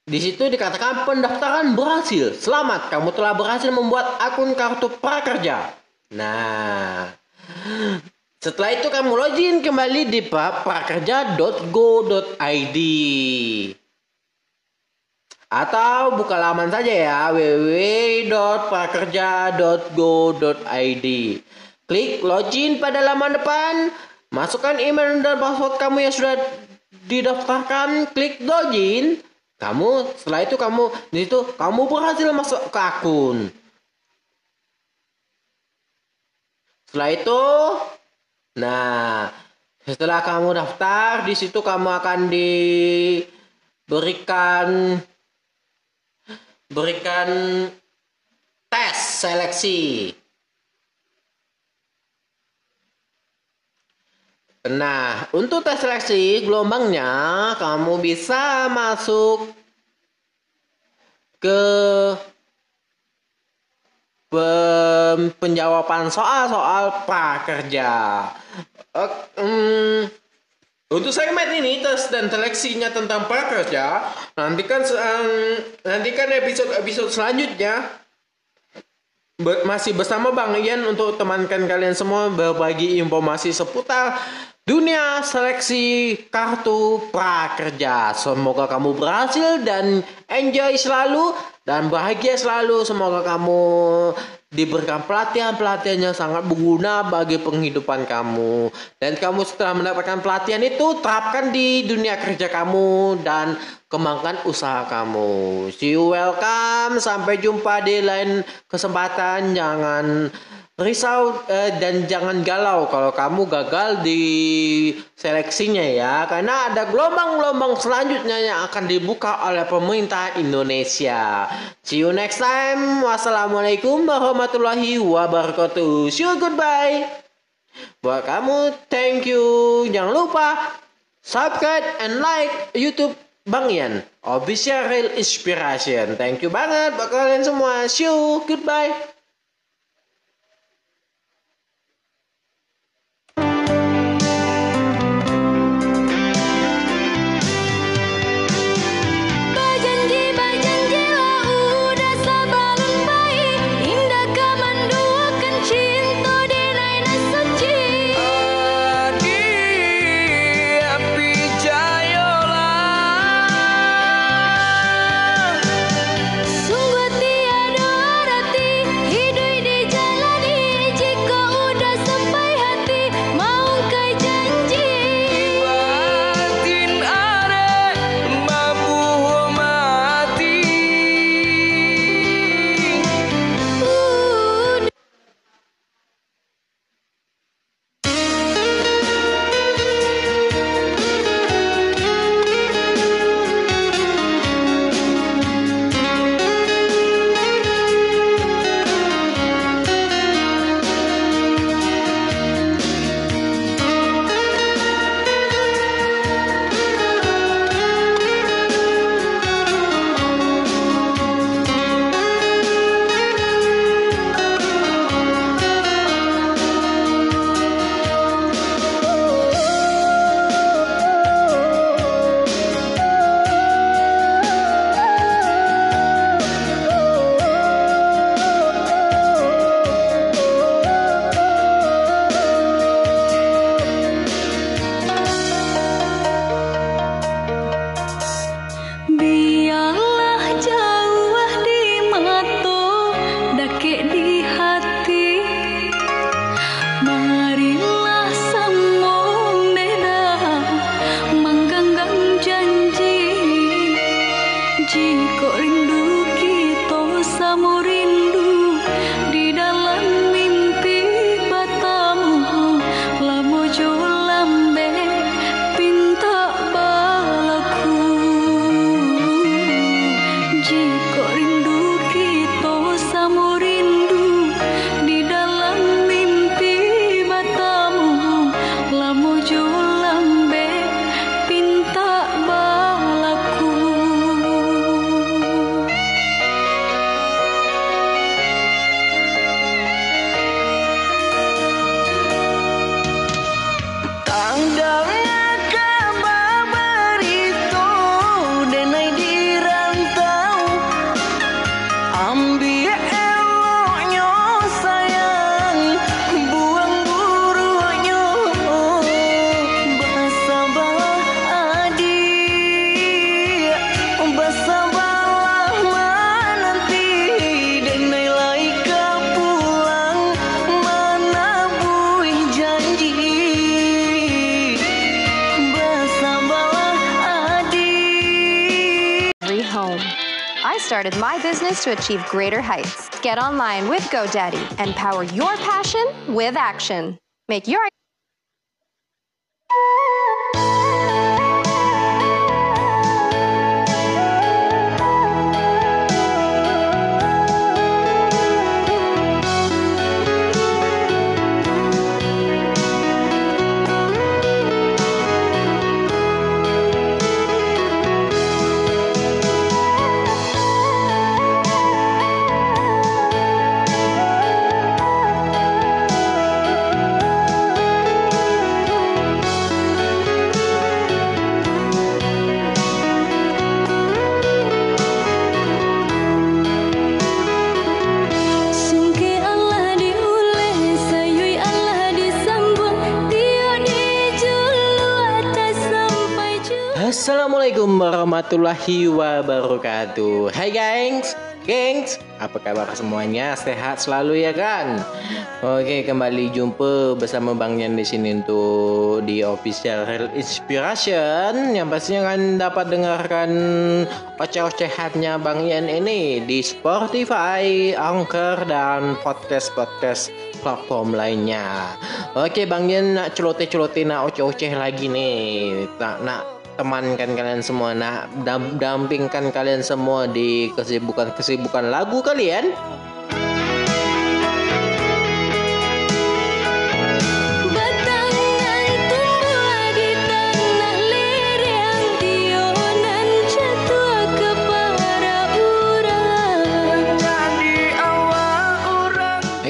di situ dikatakan pendaftaran berhasil. Selamat, kamu telah berhasil membuat akun kartu prakerja. Nah, setelah itu kamu login kembali di pra- prakerja.go.id atau buka laman saja ya www.prakerja.go.id. Klik login pada laman depan, masukkan email dan password kamu yang sudah didaftarkan, klik login. Kamu setelah itu kamu di situ kamu berhasil masuk ke akun. Setelah itu, nah setelah kamu daftar di situ kamu akan diberikan berikan tes seleksi. Nah, untuk tes seleksi gelombangnya kamu bisa masuk ke penjawaban soal-soal prakerja. Ok, hmm, untuk segmen ini tes dan seleksinya tentang prakerja, nantikan em, nantikan episode-episode selanjutnya Be- masih bersama Bang Ian untuk temankan kalian semua berbagi informasi seputar dunia seleksi kartu prakerja. Semoga kamu berhasil dan enjoy selalu dan bahagia selalu. Semoga kamu diberikan pelatihan-pelatihan yang sangat berguna bagi penghidupan kamu. Dan kamu setelah mendapatkan pelatihan itu terapkan di dunia kerja kamu dan kembangkan usaha kamu. See you welcome. Sampai jumpa di lain kesempatan. Jangan risau eh, dan jangan galau kalau kamu gagal di seleksinya ya. Karena ada gelombang-gelombang selanjutnya yang akan dibuka oleh pemerintah Indonesia. See you next time. Wassalamualaikum warahmatullahi wabarakatuh. See you goodbye. Buat kamu thank you. Jangan lupa subscribe and like YouTube Bang Ian. Official real inspiration. Thank you banget buat kalian semua. See you goodbye achieve greater heights. Get online with GoDaddy and power your passion with action. Make your warahmatullahi wabarakatuh. Hai gengs, gengs, apa kabar semuanya? Sehat selalu ya kan? Oke, kembali jumpa bersama Bang Yan di sini untuk di official Real Inspiration yang pastinya akan dapat dengarkan oceh-ocehannya Bang Yan ini di Spotify, Anchor dan podcast-podcast platform lainnya. Oke, Bang Yan nak celoteh-celoteh nak oceh-oceh lagi nih. Tak nak temankan kalian semua nak dam- dampingkan kalian semua di kesibukan-kesibukan lagu kalian.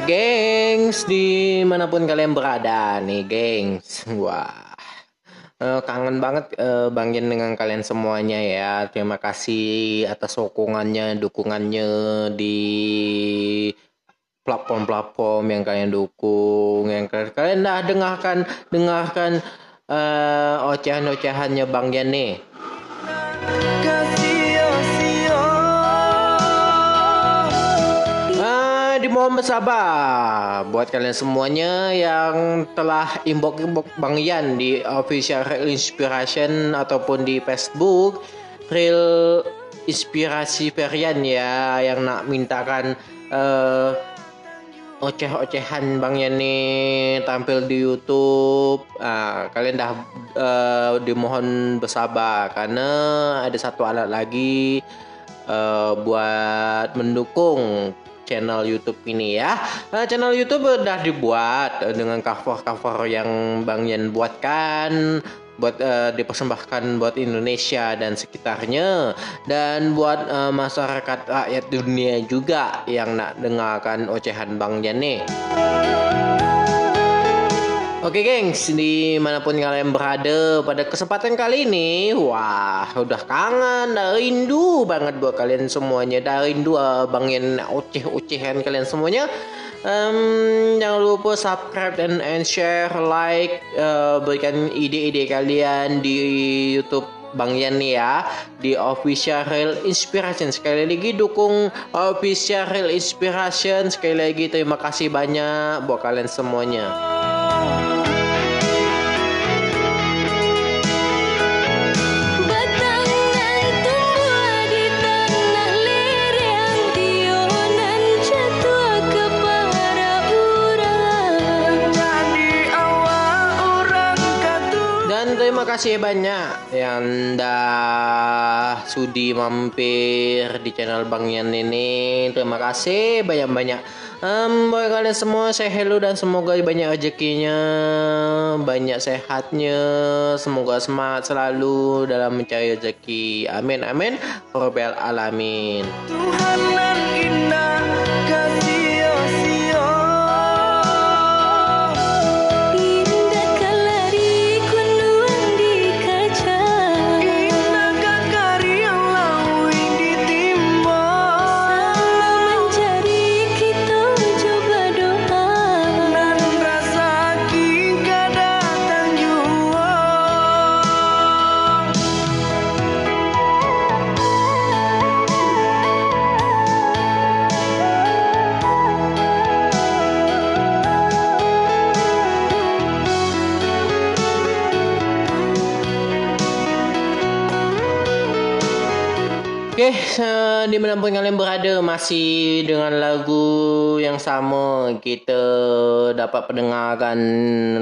Gengs di mana pun kalian berada nih gengs. Wah Eh, kangen banget eh, Bang dengan kalian semuanya ya. Terima kasih atas sokongannya dukungannya di platform-platform yang kalian dukung yang kalian, kalian dah dengarkan dengarkan eh, ocehan-ocehannya Bang Yen nih Dimohon bersabar buat kalian semuanya yang telah inbox inbox Bang Yan di official Real Inspiration ataupun di Facebook Real Inspirasi Perian ya yang nak mintakan eh, oceh-ocehan Bang Yan nih tampil di YouTube. Ah, kalian dah eh, dimohon bersabar karena ada satu alat lagi eh, buat mendukung channel YouTube ini ya. Nah, channel YouTube udah dibuat eh, dengan cover-cover yang Bang Yan buatkan buat eh, dipersembahkan buat Indonesia dan sekitarnya dan buat eh, masyarakat rakyat dunia juga yang nak dengarkan ocehan Bang Yan nih. Oke gengs, di mana pun kalian berada pada kesempatan kali ini Wah, udah kangen, dah rindu banget buat kalian semuanya. Dah rindu uh, bangin oceh-ocehan kalian semuanya. Em, Jangan lupa subscribe dan and share, like uh, Berikan ide-ide kalian di Youtube Bang Yan ya. Di Official Real Inspiration. Sekali lagi dukung Official Real Inspiration. Sekali lagi terima kasih banyak buat kalian semuanya. Terima kasih banyak yang dah sudi mampir di channel Bang Yan ini. Terima kasih banyak-banyak. Um, buat kalian semua saya hello dan semoga banyak rezekinya, banyak sehatnya, semoga semangat selalu dalam mencari rezeki. Amin amin. Robbal alamin. Tuhan nan indah kasih-sia Oke, eh, di mana pun kalian berada masih dengan lagu yang sama kita dapat pendengarkan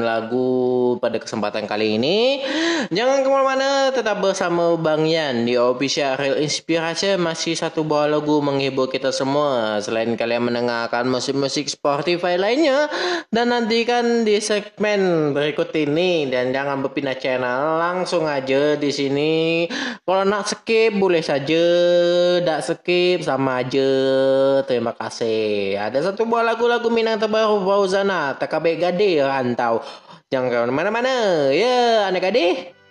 lagu pada kesempatan kali ini. Jangan ke mana-mana, tetap bersama Bang Yan di Official Real Inspiration masih satu buah lagu menghibur kita semua. Selain kalian mendengarkan musik-musik Spotify lainnya dan nantikan di segmen berikut ini dan jangan berpindah channel langsung aja di sini. Kalau nak skip boleh saja, tak skip sama aja. Terima kasih. Ada satu buah lagu-lagu Minang terbaru Fauzana, Takabe Gade Rantau. Jangan ke mana-mana. Ya, anak adik.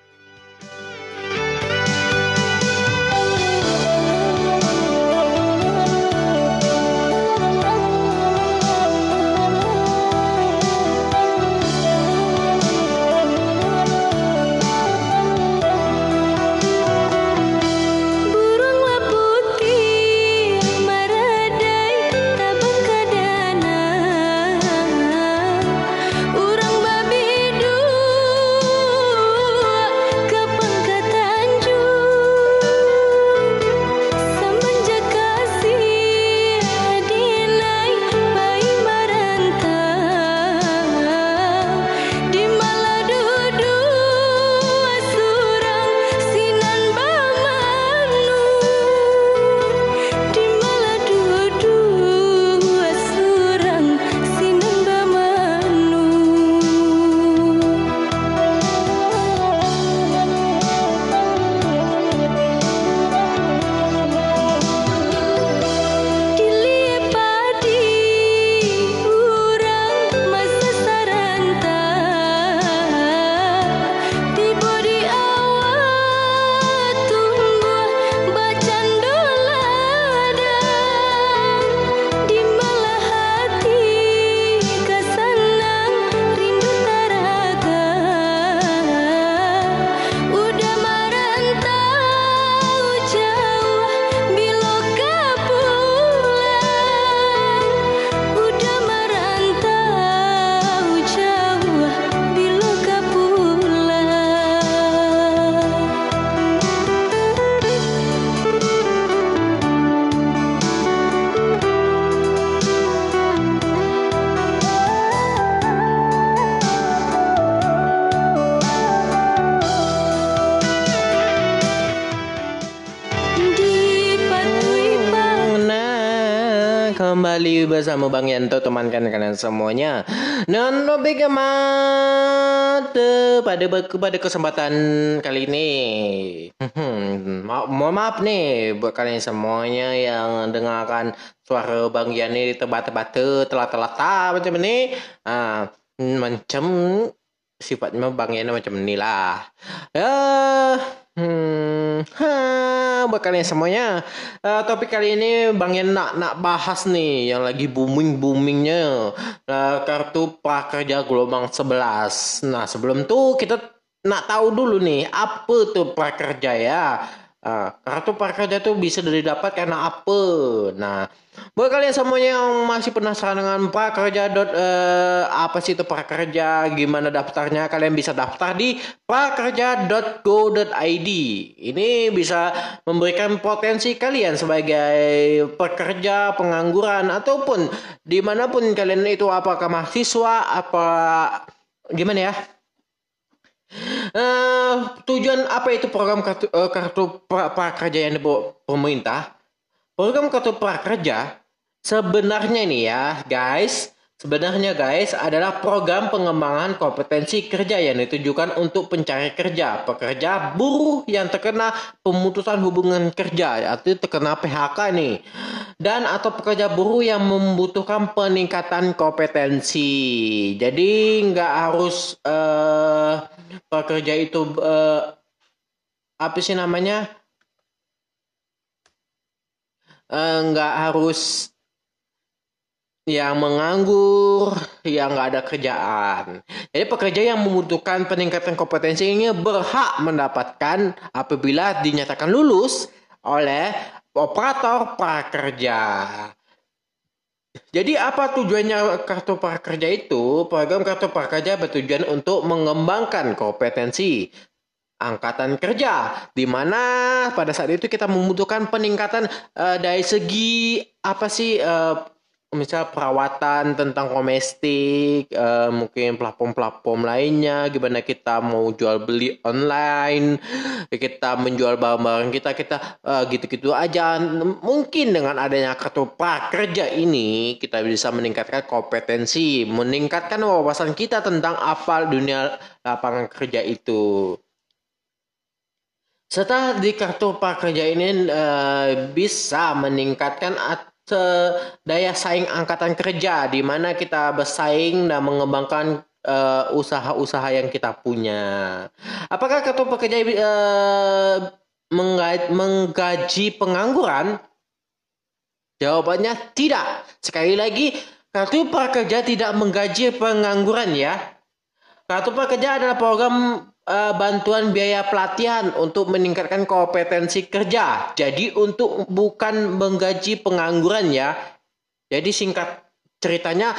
Bersama Bang Yanto temankan kalian semuanya. Dan topik mata pada pada kesempatan kali ini. Hmm, ma- maaf nih buat kalian semuanya yang dengarkan suara Bang Yan ini tebak-tebak telat-telat macam ini. Ah, macam sifatnya Bang Yan macam ni lah. Ya, hmm, ha, buat kalian semuanya. Uh, topik kali ini Bang Yan nak nak bahas nih yang lagi booming boomingnya uh, kartu prakerja gelombang 11. Nah sebelum tu kita nak tahu dulu nih apa tuh prakerja ya. Uh, kartu prakerja tuh bisa didapat karena apa? Nah, buat kalian semuanya yang masih penasaran dengan prakerja dot eh, apa sih itu prakerja, gimana daftarnya, kalian bisa daftar di prakerja.go.id. Ini bisa memberikan potensi kalian sebagai pekerja, pengangguran ataupun di mana pun kalian itu apakah mahasiswa apa gimana ya? Eh, tujuan apa itu program kartu, eh, kartu pra- prakerja yang dibawa pemerintah? Program kartu prakerja sebenarnya nih ya, guys. Sebenarnya guys adalah program pengembangan kompetensi kerja yang ditujukan untuk pencari kerja, pekerja, buruh yang terkena pemutusan hubungan kerja atau terkena PHK nih. Dan atau pekerja buruh yang membutuhkan peningkatan kompetensi. Jadi nggak harus eh, pekerja itu eh, apa sih namanya? Eh, nggak harus yang menganggur, yang nggak ada kerjaan. Jadi pekerja yang membutuhkan peningkatan kompetensi ini berhak mendapatkan apabila dinyatakan lulus oleh operator prakerja. Jadi apa tujuannya kartu prakerja itu? Program kartu prakerja bertujuan untuk mengembangkan kompetensi angkatan kerja di mana pada saat itu kita membutuhkan peningkatan eh, dari segi apa sih eh, misal perawatan tentang domestik eh, mungkin platform-platform lainnya gimana kita mau jual beli online kita menjual barang-barang kita kita eh, gitu-gitu aja. Mungkin dengan adanya kartu prakerja ini kita bisa meningkatkan kompetensi meningkatkan wawasan kita tentang apa dunia lapangan kerja itu. Setelah di kartu prakerja ini eh, bisa meningkatkan at- daya saing angkatan kerja di mana kita bersaing dan mengembangkan eh, usaha-usaha yang kita punya. Apakah kartu eh, mengga- menggaji pengangguran? Jawabannya tidak. Sekali lagi, kartu prakerja tidak menggaji pengangguran ya. Kartu prakerja adalah program eh, bantuan biaya pelatihan untuk meningkatkan kompetensi kerja. Jadi untuk bukan menggaji pengangguran ya. Jadi singkat ceritanya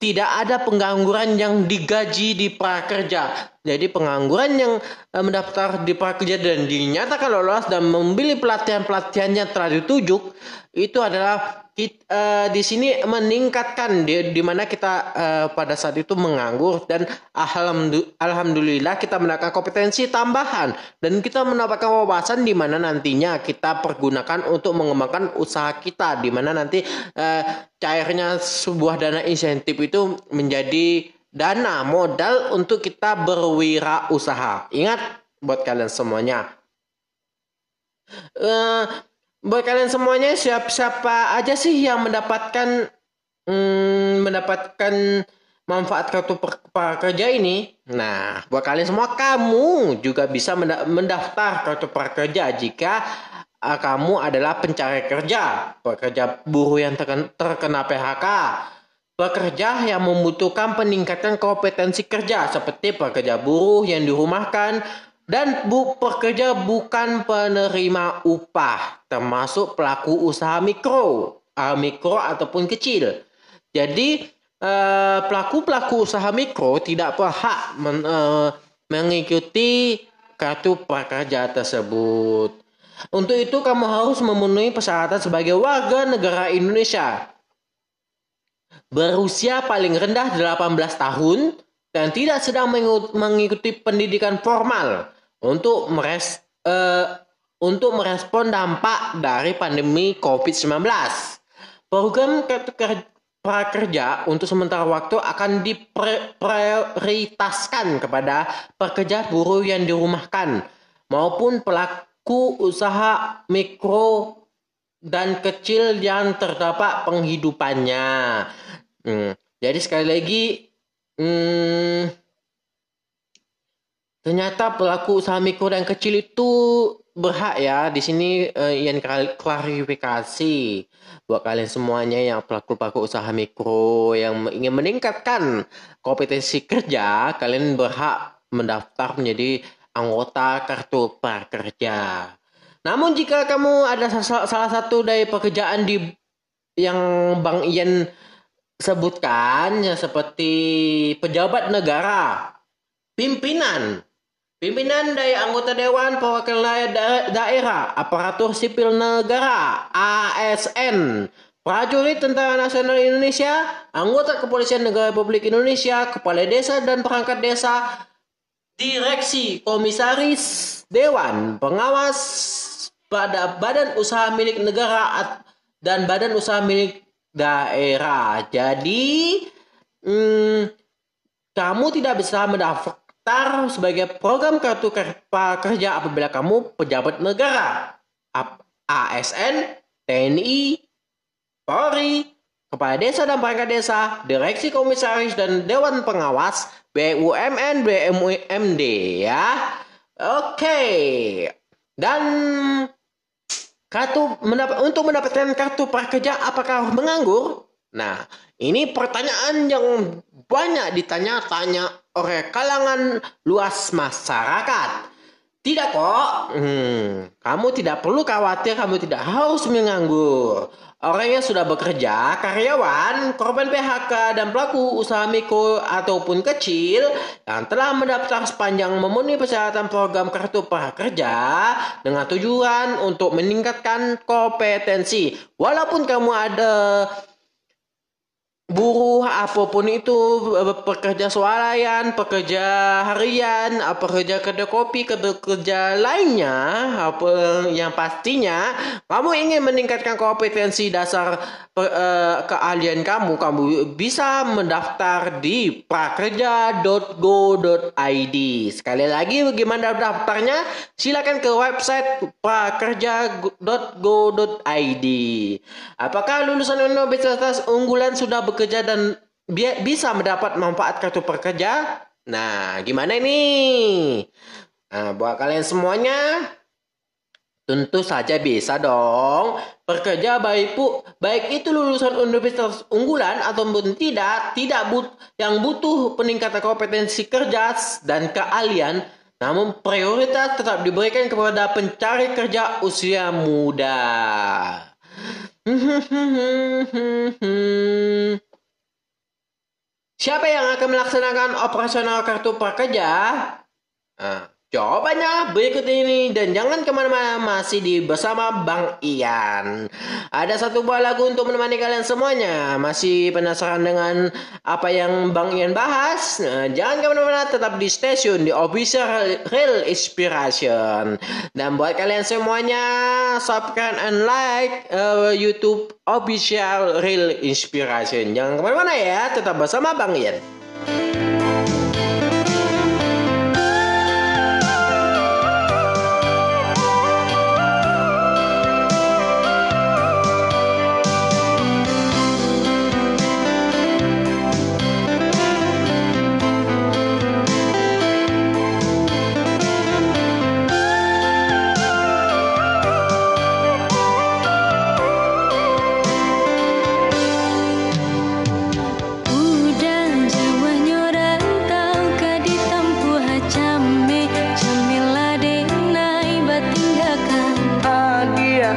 tidak ada pengangguran yang digaji di prakerja. Jadi pengangguran yang eh, mendaftar di prakerja dan dinyatakan lolos dan membeli pelatihan-pelatihan yang telah ditujuk itu adalah kit- eh, di sini meningkatkan di, di mana kita eh, pada saat itu menganggur dan alhamdu- alhamdulillah kita mendapatkan kompetensi tambahan dan kita mendapatkan wawasan di mana nantinya kita pergunakan untuk mengembangkan usaha kita di mana nanti eh, cairnya sebuah dana insentif itu menjadi dana modal untuk kita berwirausaha. Ingat buat kalian semuanya. Eh, buat kalian semuanya siapa siapa aja sih yang mendapatkan hmm, mendapatkan manfaat kartu prakerja ini? Nah, buat kalian semua kamu juga bisa menda- mendaftar kartu prakerja jika uh, kamu adalah pencari kerja, pekerja buruh yang terken- terkena PHK, pekerja yang membutuhkan peningkatan kompetensi kerja seperti pekerja buruh yang dirumahkan dan bu pekerja bukan penerima upah termasuk pelaku usaha mikro, uh, mikro ataupun kecil. Jadi eh, pelaku-pelaku usaha mikro tidak berhak men- eh, mengikuti kartu prakerja tersebut. Untuk itu kamu harus memenuhi persyaratan sebagai warga negara Indonesia. Berusia paling rendah 18 tahun dan tidak sedang mengikuti pendidikan formal untuk meres eh, untuk merespon dampak dari pandemi COVID-19. program prakerja untuk sementara waktu akan diprioritaskan kepada pekerja buruh yang dirumahkan maupun pelaku usaha mikro dan kecil yang terdapat penghidupannya. Hmm, jadi sekali lagi, hmm, ternyata pelaku usaha mikro dan kecil itu berhak ya. Di sini eh, yang klarifikasi buat kalian semuanya yang pelaku-pelaku usaha mikro yang ingin meningkatkan kompetensi kerja, kalian berhak mendaftar menjadi anggota kartu prakerja. Namun jika kamu ada sa- salah satu dari pekerjaan di yang Bang Ian sebutkan ya seperti pejabat negara, pimpinan, pimpinan dari anggota dewan perwakilan da- daerah, aparatur sipil negara, ASN, prajurit Tentara Nasional Indonesia, anggota Kepolisian Negara Republik Indonesia, kepala desa dan perangkat desa, direksi, komisaris, dewan, pengawas pada badan usaha milik negara dan badan usaha milik daerah. Jadi, hmm, kamu tidak bisa mendaftar sebagai program kartu ker- prakerja apabila kamu pejabat negara, ASN, TNI, Polri, Kepala Desa dan Perangkat Desa, Direksi Komisaris dan Dewan Pengawas, BUMN, BUMD ya. Oke. Dan kartu mendapat untuk mendapatkan kartu prakerja apakah menganggur? Nah, ini pertanyaan yang banyak ditanya-tanya oleh kalangan luas masyarakat. Tidak kok. Hmm, kamu tidak perlu khawatir, kamu tidak harus menganggur. Orang yang sudah bekerja, karyawan, korban PHK, dan pelaku usaha mikro ataupun kecil yang telah mendaftar sepanjang memenuhi persyaratan program kartu prakerja dengan tujuan untuk meningkatkan kompetensi. Walaupun kamu ada buruh apa pun itu eh, pekerja swalayan, pekerja harian, eh, pekerja kedai kopi, pekerja lainnya apa yang pastinya kamu ingin meningkatkan kompetensi dasar eh, keahlian kamu, kamu bisa mendaftar di prakerja.go.id. Sekali lagi bagaimana daftarnya? Silakan ke website prakerja.go.id. Apakah lulusan universitas unggulan sudah bekerja dan bi- bisa mendapat manfaat kartu pekerja? Nah, gimana ini? Nah, buat kalian semuanya, tentu saja bisa dong. Pekerja baik pu, baik itu lulusan universitas unggulan ataupun tidak, tidak but, yang butuh peningkatan kompetensi kerja dan keahlian, namun prioritas tetap diberikan kepada pencari kerja usia muda. Siapa yang akan melaksanakan operasional kartu prakerja? Nah, jawabannya berikut ini dan jangan ke mana-mana masih di bersama Bang Ian. Ada satu buah lagu untuk menemani kalian semuanya. Masih penasaran dengan apa yang Bang Ian bahas? Nah, jangan ke mana-mana tetap di stasiun di official Real Inspiration. Dan buat kalian semuanya subscribe and like uh, YouTube official Real Inspiration. Jangan ke mana-mana ya, tetap bersama Bang Ian.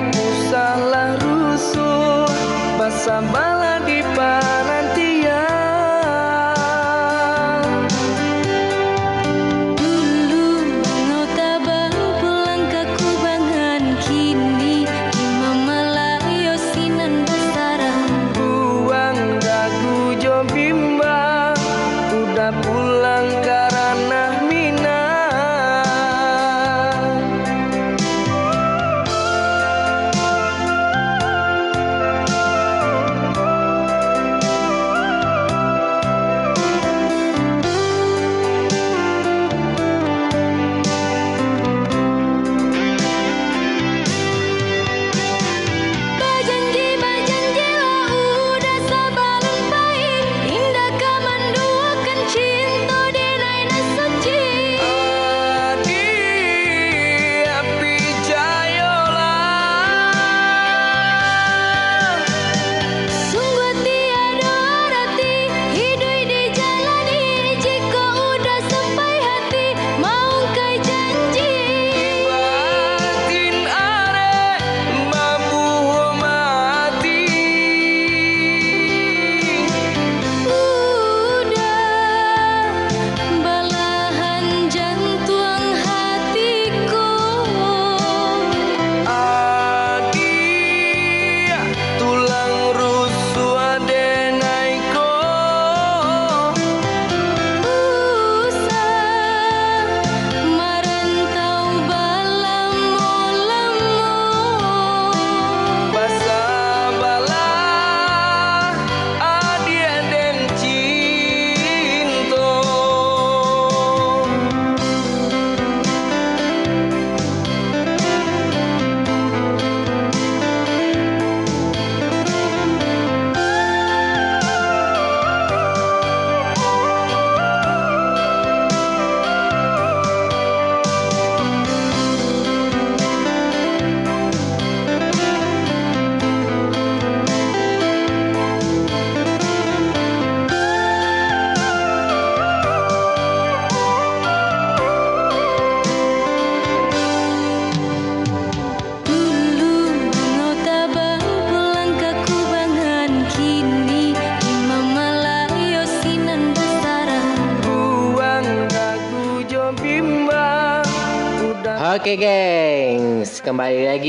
Hatimu salah rusuh masa malah dipakai.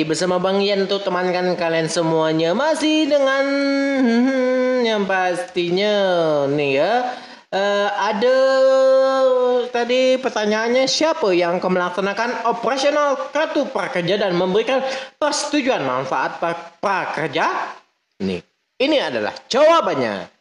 Bersama Bang Ian untuk temankan kalian semuanya masih dengan hmm, yang pastinya nih ya eh, ada tadi pertanyaannya siapa yang akan melaksanakan operasional kartu prakerja dan memberikan persetujuan manfaat pra- prakerja? Nih, ini adalah jawabannya.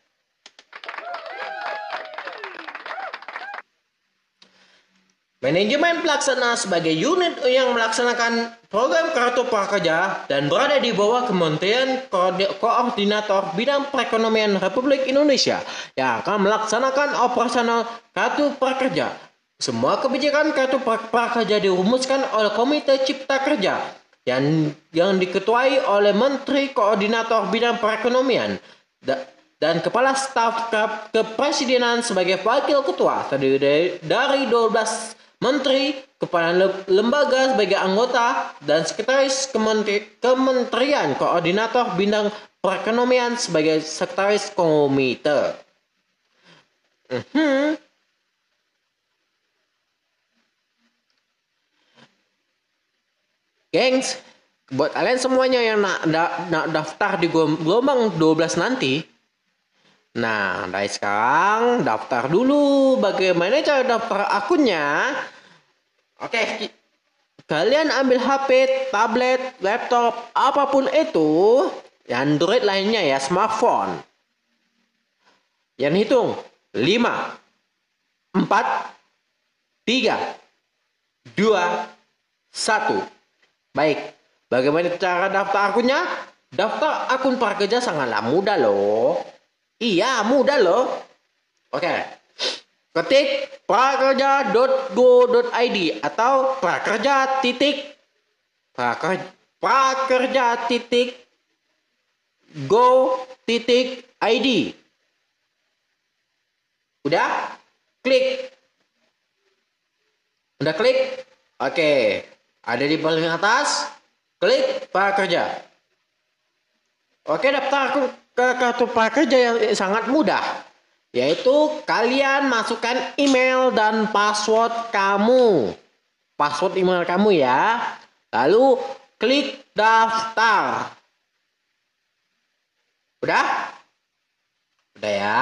Manajemen pelaksana sebagai unit yang melaksanakan program kartu prakerja dan berada di bawah Kementerian Koordi- Koordinator Bidang Perekonomian Republik Indonesia yang akan melaksanakan operasional kartu prakerja. Semua kebijakan kartu pra- prakerja dirumuskan oleh Komite Cipta Kerja yang yang diketuai oleh Menteri Koordinator Bidang Perekonomian Da- dan Kepala Staf Ke- Kepresidenan sebagai Wakil Ketua terdiri dari 12 Menteri, Kepala Le- Lembaga sebagai anggota, dan Sekretaris Kementri- Kementerian Koordinator Bidang Perekonomian sebagai Sekretaris Komite. Mhm. Gengs, buat kalian semuanya yang nak, da- nak daftar di gel- gelombang 12 nanti, nah dari sekarang daftar dulu. Bagaimana cara daftar akunnya? Oke, ki- kalian ambil HP, tablet, laptop, apa pun itu, Android lainnya ya, smartphone. Yang hitung 5 4 3 2 1 Baik, bagaimana cara daftar akunnya? Daftar akun prakerja sangatlah mudah loh. Iya, mudah loh. Oke. Ketik prakerja.go.id atau prakerja titik prakerja, titik go titik id. Udah? Klik. Udah klik? Oke. Ada di paling atas. Klik prakerja. Oke, daftar ke kartu prakerja yang sangat mudah. Yaitu kalian masukkan email dan password kamu. Password email kamu ya. Lalu klik daftar. Udah? Udah ya?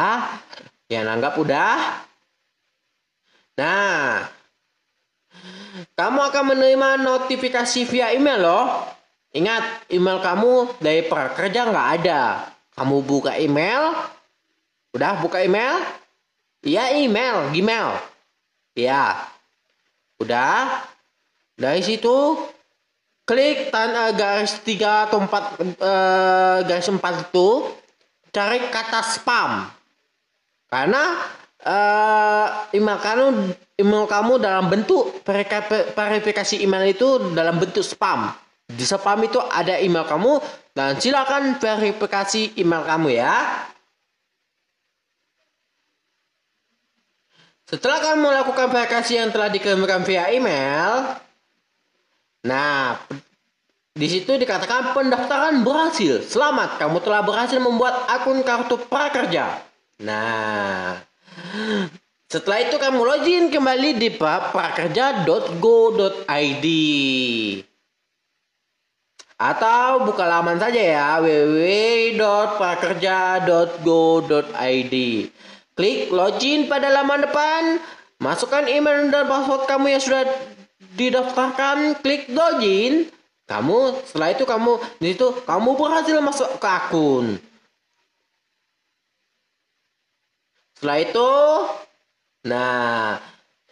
Yang anggap udah? Nah, kamu akan menerima notifikasi via email loh. Ingat, email kamu dari prakerja nggak ada. Kamu buka email, udah buka email? Iya email, Gmail. Iya. Udah. Dari situ klik tanda garis tiga atau empat eh, garis empat itu cari kata spam. Karena eh, email kamu email kamu dalam bentuk verifikasi email itu dalam bentuk spam. Di spam itu ada email kamu dan silakan verifikasi email kamu ya. Setelah kamu melakukan verifikasi yang telah dikirimkan via email, nah di situ dikatakan pendaftaran berhasil. Selamat, kamu telah berhasil membuat akun kartu prakerja. Nah, setelah itu kamu login kembali di pra- prakerja.go.id atau buka laman saja ya www.prakerja.go.id. Klik login pada laman depan, masukkan email dan password kamu yang sudah didaftarkan, klik login. Kamu setelah itu kamu di situ kamu berhasil masuk ke akun. Setelah itu, nah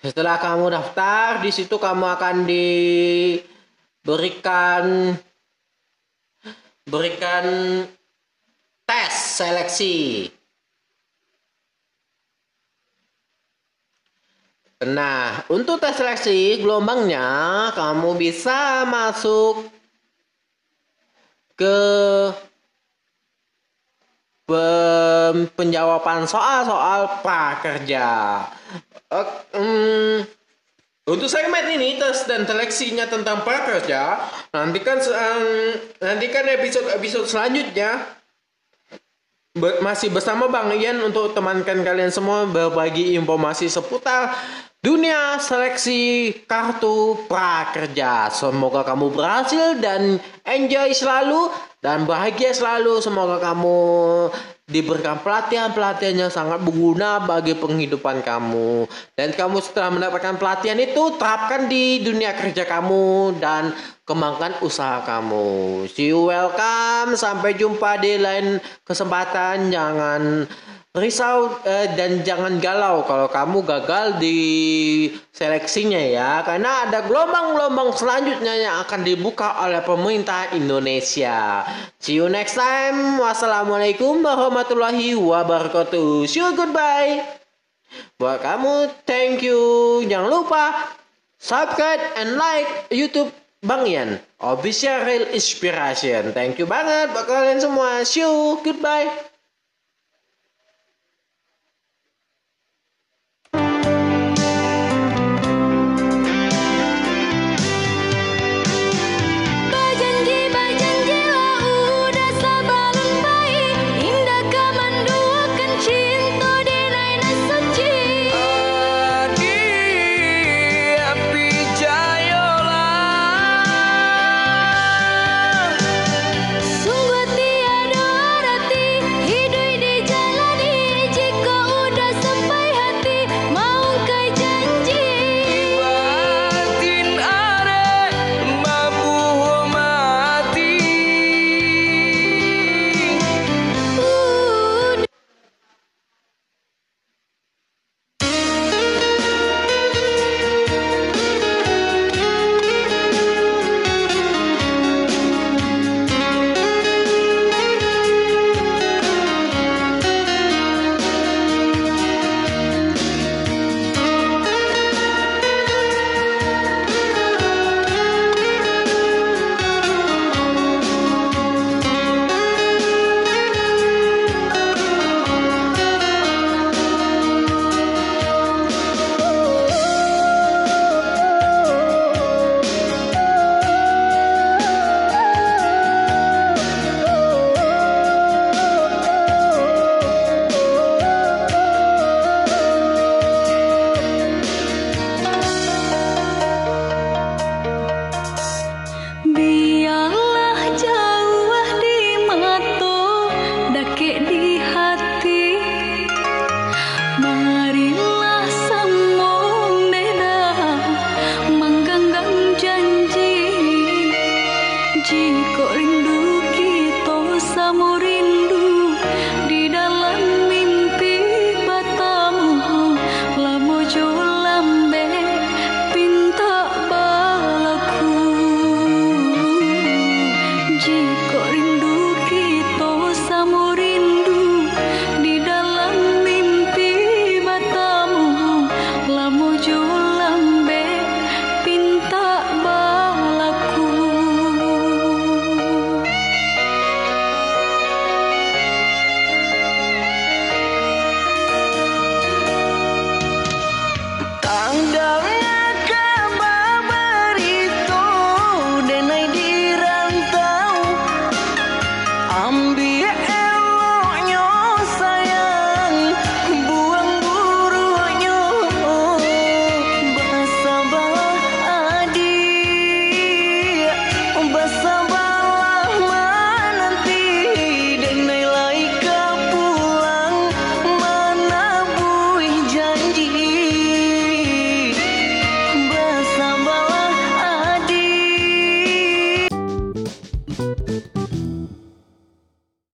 setelah kamu daftar di situ kamu akan diberikan berikan tes seleksi. Nah, untuk tes seleksi gelombangnya kamu bisa masuk ke penjawaban soal-soal prakerja. Hmm, untuk segmen ini tes dan seleksinya tentang prakerja, nantikan nantikan episode-episode selanjutnya masih bersama Bang Ian untuk temankan kalian semua berbagi informasi seputar dunia seleksi kartu prakerja. Semoga kamu berhasil dan enjoy selalu dan bahagia selalu. Semoga kamu diberikan pelatihan-pelatihan yang sangat berguna bagi penghidupan kamu. Dan kamu setelah mendapatkan pelatihan itu terapkan di dunia kerja kamu dan kembangkan usaha kamu. See you welcome. Sampai jumpa di lain kesempatan. Jangan risau eh, dan jangan galau kalau kamu gagal di seleksinya ya karena ada gelombang-gelombang selanjutnya yang akan dibuka oleh pemerintah Indonesia. See you next time. Wassalamualaikum warahmatullahi wabarakatuh. See you goodbye. Buat kamu thank you. Jangan lupa subscribe and like YouTube Bang Ian Official Real Inspiration. Thank you banget buat kalian semua. See you. Goodbye.